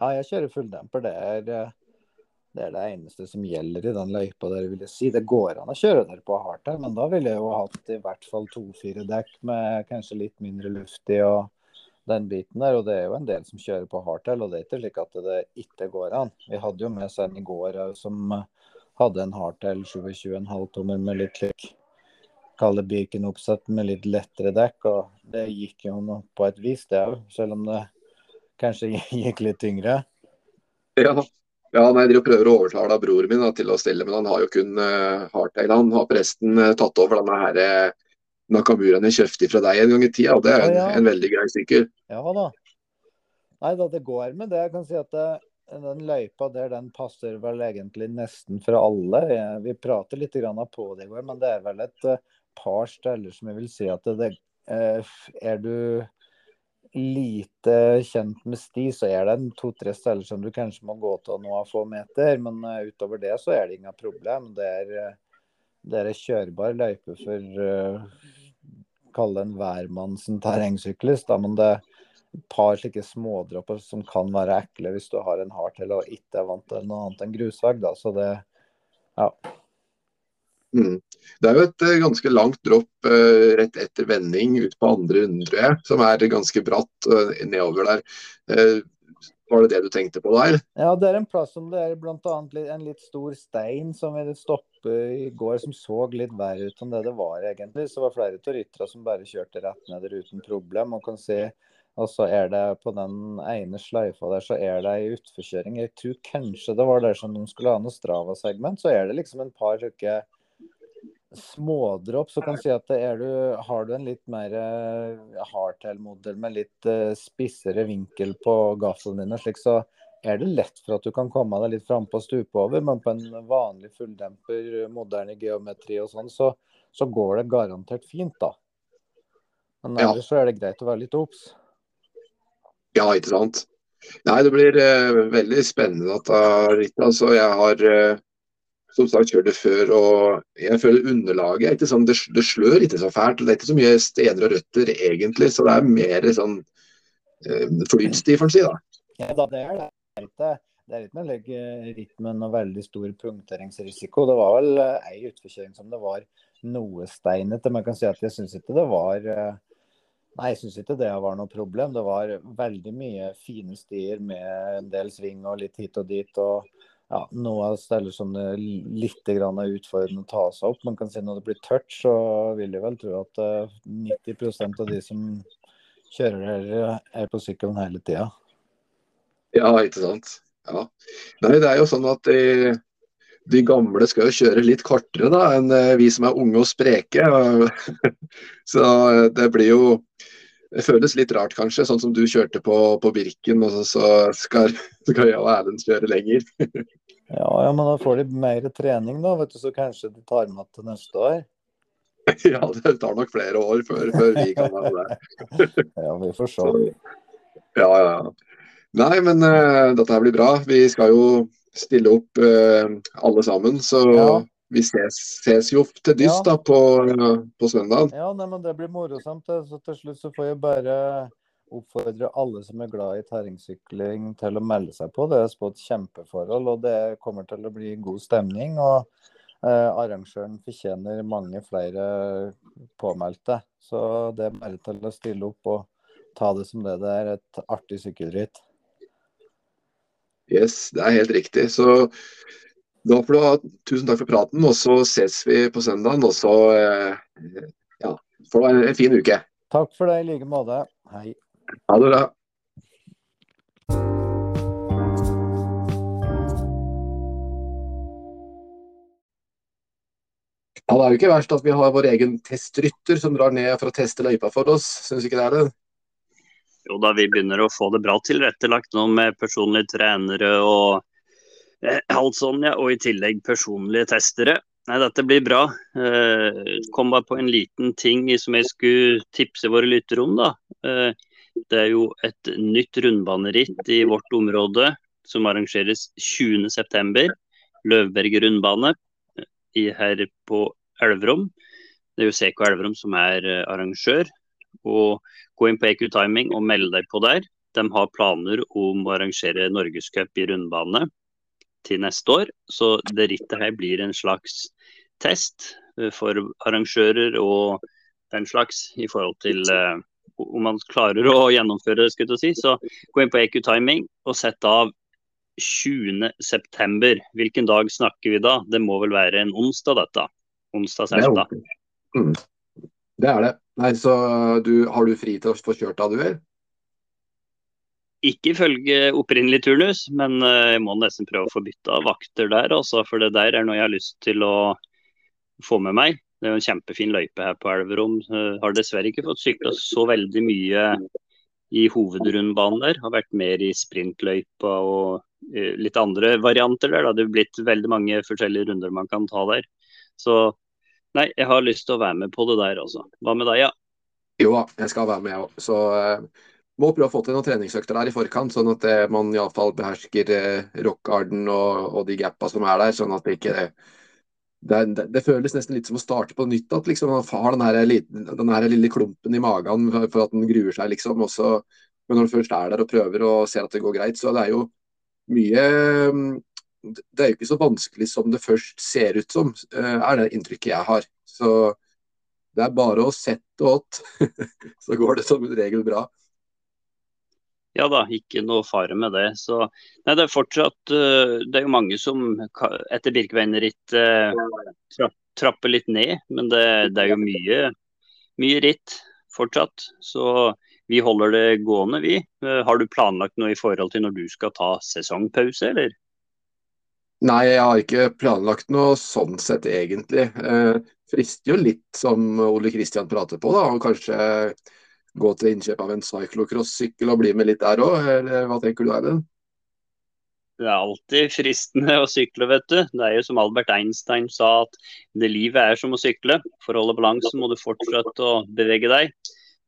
ja, jeg kjører fulldemper. Det er, eh, det er det eneste som gjelder i den løypa der, vil jeg si. Det går an å kjøre der på hardtail, men da ville jeg jo hatt i hvert fall to-fire dekk med kanskje litt mindre luft i og den biten der. Og det er jo en del som kjører på hardtail, og det er ikke slik at det ikke går an. Vi hadde jo med oss en i går som hadde en hardtail 27,5 tommer med litt klikk. kalle Birken-oppsett med litt lettere dekk, og det gikk jo på et vis, det òg. Selv om det kanskje gikk litt tyngre? Ja, ja nei, de prøver å overtale broren min da, til å stille, men han har jo kun uh, hardtail. Han har presten uh, tatt over denne her uh, Nakamuraen jeg kjøpte fra deg en gang i tida. Det er en, ja, ja. en veldig grei sykkel. Ja da. Nei da, det går med det. Jeg kan si at det, den løypa der, den passer vel egentlig nesten for alle. Vi prater litt på det i går, men det er vel et par steder som jeg vil si at det, er du lite kjent med sti, så er det to-tre steder som du kanskje må gå til noen få meter. Men uh, utover det så er det ingen problem. Det er, uh, det er kjørbar løype for uh, kalle det en hvermanns terrengsyklist. Men det er et par slike smådropper som kan være ekle hvis du har en hardtail og ikke er vant til noe annet enn grusvegg. Da. Så det, ja. Mm. Det er jo et uh, ganske langt dropp uh, rett etter vending ut på andre runde, tror jeg, som er ganske bratt uh, nedover der. var det det du tenkte på der? Ja, det er en plass som det er bl.a. en litt stor stein som ville stoppe i går, som så litt verre ut enn det det var egentlig. Så det var flere av rytterne som bare kjørte rett ned der uten problem. Man kan se og så er det på den ene sløyfa der, så er det ei utforkjøring. Jeg tror kanskje det var der som de skulle ha noe Strava-segment. Så er det liksom en par stykker smådropp, så kan du si at du, har du en litt mer uh, hardtail-modell med litt uh, spissere vinkel på gaffelen din, slik så er det lett for at du kan komme deg litt frampå og stupe over. Men på en vanlig fulldemper, moderne geometri og sånn, så, så, går det garantert fint, da. Men ellers så er det greit å være litt obs. Ja, ikke sant. Nei, det blir uh, veldig spennende dette litt, Altså, jeg har som sagt kjørt det før, og jeg føler underlaget er ikke sånn, det, det slør ikke så fælt. Det er ikke så mye steder og røtter egentlig, så det er mer sånn eh, flytstid, får en si. da. Ja, da, det er det. Det er ikke noe rytmen og veldig stor punkteringsrisiko. Det var vel eh, ei utforkjøring som det var noe steinete. Jeg kan si at jeg syns ikke det var eh, Nei, jeg syns ikke det var noe problem. Det var veldig mye fine stier med en del sving og litt hit og dit. og ja, noe steder som det er litt utfordrende å ta seg opp. Man kan si Når det blir tørt, så vil jeg vel tro at 90 eh, av de som kjører her, er på sykkelen hele tida. Ja, ikke sant. Ja. Nei, det er jo sånn at de, de gamle skal jo kjøre litt kortere da, enn eh, vi som er unge og spreke. så eh, det blir jo det føles litt rart, kanskje, sånn som du kjørte på, på Birken, og så, skal, skal jeg og Erlend kjøre lenger. ja, ja, men da får de mer trening, da, vet du, så kanskje de tar med til neste år? ja, det tar nok flere år før, før vi kan være der. ja, vi får se. ja, ja. Nei, men uh, dette her blir bra. Vi skal jo stille opp uh, alle sammen, så ja vi ses, ses, jo til dyst ja. da, på, på søndag. Ja, nei, men det blir morosomt. Så til slutt så får jeg bare oppfordre alle som er glad i terrengsykling til å melde seg på. Det er spådd kjempeforhold, og det kommer til å bli god stemning. og eh, Arrangøren fortjener mange flere påmeldte. Så det er bare til å stille opp og ta det som det det er, et artig sykkelritt. Yes, det er helt riktig. Så da får du ha tusen takk for praten, og så ses vi på søndagen. Og så eh, ja, får du ha en, fin uke. Takk for det i like måte. Hei. Ha det bra. Ja, Det er jo ikke verst at vi har vår egen testrytter som drar ned for å teste løypa for oss. Syns ikke det er det? Jo da, vi begynner å få det bra tilrettelagt nå med personlige trenere og Eh, alt sånn, ja. Og i tillegg personlige testere. Nei, dette blir bra. Eh, kom bare på en liten ting som jeg skulle tipse våre lyttere om. da. Eh, det er jo et nytt rundbaneritt i vårt område som arrangeres 20.9. Løvberg rundbane her på Elverum. Det er jo CK Elverum som er arrangør. Og Gå inn på EQ Timing og meld deg på der. De har planer om å arrangere norgescup i rundbane til neste år. Så det rittet her blir en slags test eh, for arrangører og den slags i forhold til uh, om man klarer å gjennomføre det. skulle si. Så gå inn på EQ Timing og sett av 20.9. Hvilken dag snakker vi da? Det må vel være en onsdag, dette? Onsdag 16. Det, mm. det er det. Nei, så du, Har du fri til å få kjørt da, du? Er? Ikke ifølge opprinnelig turnus, men eh, jeg må nesten prøve å få bytta vakter der. Også, for det der er noe jeg har lyst til å få med meg. Det er jo en kjempefin løype her på Elverum. Jeg har dessverre ikke fått sykla så veldig mye i hovedrundbanen der. Har vært mer i sprintløypa og eh, litt andre varianter der. Det har blitt veldig mange forskjellige runder man kan ta der. Så nei, jeg har lyst til å være med på det der, altså. Hva med deg, ja? Jo da, jeg skal være med, jeg òg. Så uh må prøve å få til noen treningsøkter der i forkant, sånn at uh, man iallfall behersker uh, rockarden og, og de gappa som er der. Sånn at det ikke det, det, det, føles nesten litt som å starte på nytt. At liksom, man har den, her, den her lille klumpen i magen for, for at den gruer seg, liksom. Også, men når du først er der og prøver og ser at det går greit, så det er jo mye Det er jo ikke så vanskelig som det først ser ut som, eh, er det inntrykket jeg har. Så det er bare å sette åt, så går det som regel bra. Ja da, ikke noe fare med det. Så, nei, det er fortsatt uh, Det er jo mange som etter Birkebeinerrittet uh, tra, trapper litt ned, men det, det er jo mye, mye, ritt fortsatt. Så vi holder det gående, vi. Uh, har du planlagt noe i forhold til når du skal ta sesongpause, eller? Nei, jeg har ikke planlagt noe sånn sett, egentlig. Eh, frister jo litt, som Ole Kristian prater på, da, og kanskje gå til innkjøp av en cyclocross-sykkel og bli med litt der òg, eller hva tenker du Eivind? Det er alltid fristende å sykle, vet du. Det er jo som Albert Einstein sa, at det livet er som å sykle. For å holde balansen må du fortsette å bevege deg.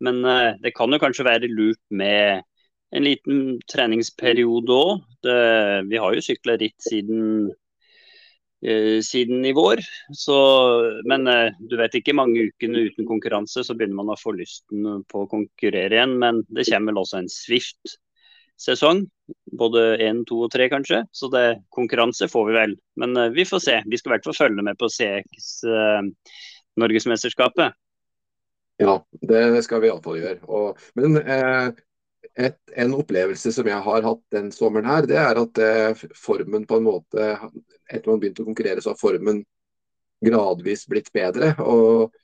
Men uh, det kan jo kanskje være lurt med en liten treningsperiode òg. Vi har jo sykla ritt siden Eh, siden i vår. Så, men eh, du vet ikke mange ukene uten konkurranse, så begynner man å få lysten på å konkurrere igjen. Men det kommer vel også en Swift-sesong. Både én, to og tre, kanskje. Så det, konkurranse får vi vel. Men uh, vi får se. Vi skal i hvert fall følge med på CX uh, Norgesmesterskapet. Ja, det skal vi iallfall gjøre. Og, men eh, et, en opplevelse som jeg har hatt den sommeren her, det er at eh, formen på en måte Etter man begynte å konkurrere, så har formen gradvis blitt bedre. Og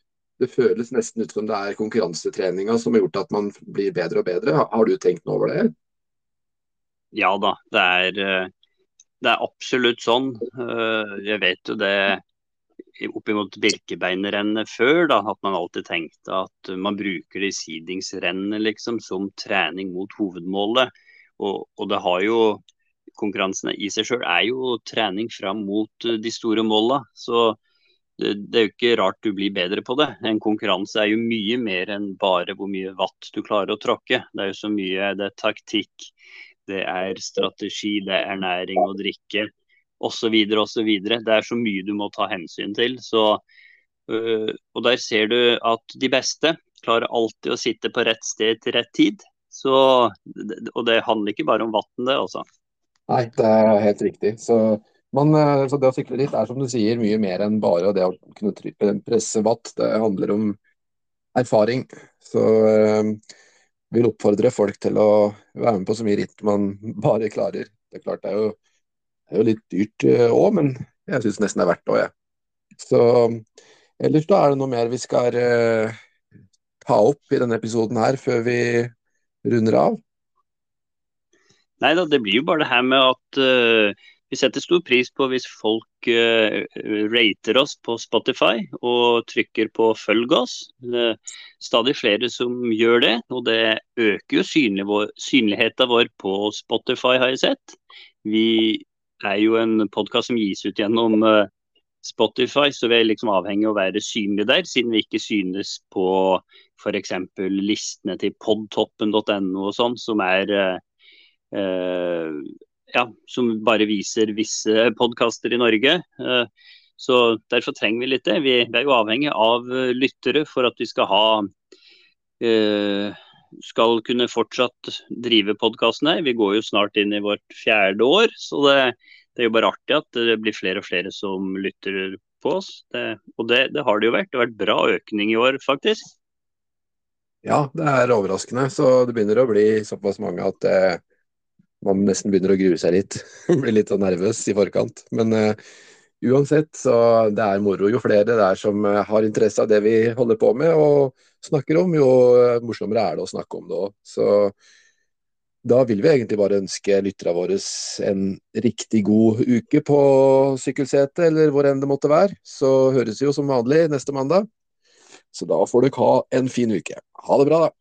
det føles nesten ut som det er konkurransetreninga som har gjort at man blir bedre og bedre. Har du tenkt noe over det? Ja da, det er, eh, det er absolutt sånn. Eh, jeg vet jo det oppimot Birkebeinerrennet før, da, at man alltid tenkte at man bruker de sidingsrennene liksom, som trening mot hovedmålet. Og, og det har jo Konkurransene i seg sjøl er jo trening fram mot eh, de store måla. Så det, det, er jo ikke rart du blir bedre på det. En konkurranse er jo mye mer enn bare hvor mye watt du klarer å tråkke. Det er jo så mye det er taktikk, det er strategi, det er ernæring og drikke osv. osv. Det er så mye du må ta hensyn til. Så, øh, og der ser du at de beste klarer alltid å sitte på rett sted til rett tid. Så, og det handler ikke bare om vann, det også. Nei, det er helt riktig. Så, man, øh, så det å sykle litt er som du sier mye mer enn bare det å kunne presse watt. Det handler om erfaring. Så øh, vil oppfordre folk til å være med på så mye ritt man bare klarer. Det er klart det er jo det er jo litt dyrt òg, eh, men jeg syns nesten det er verdt det òg, jeg. Så ellers da er det noe mer vi skal uh, ta opp i denne episoden her før vi runder av? Nei da, det blir jo bare det her med at uh, vi setter stor pris på hvis folk uh, rater oss på Spotify og trykker på 'følg oss'. Uh, stadig flere som gjør det, og det øker jo synligheten vår på Spotify, har jeg sett. Vi er jo en podkast som gis ut gjennom uh, Spotify, så vi er liksom avhengig av å være synlige der, siden vi ikke synes på f.eks. listene til podtoppen.no og sånn, som er uh, uh, ja, som bare viser visse podkaster i Norge. så Derfor trenger vi litt det. Vi, vi er jo avhengig av lyttere for at vi skal ha skal kunne fortsatt drive podkasten her. Vi går jo snart inn i vårt fjerde år, så det, det, er jo bare artig at det blir flere og flere som lytter på oss. Det, og det, det, har det jo vært. Det har vært bra økning i år, faktisk. Ja, det er overraskende. Så det begynner å bli såpass mange at eh, man nesten begynner å grue seg litt. Blir litt sånn nervøs i forkant. Men eh, uansett, så det er moro. Jo flere det er som eh, har interesse av det vi holder på med og snakker om, jo eh, morsommere er det å snakke om det òg. Så da vil vi egentlig bare ønske lytterne våre en riktig god uke på sykkelsetet, eller hvor enn det måtte være. Så høres vi jo som vanlig neste mandag. Så da får dere ha en fin uke. Ha det bra, da.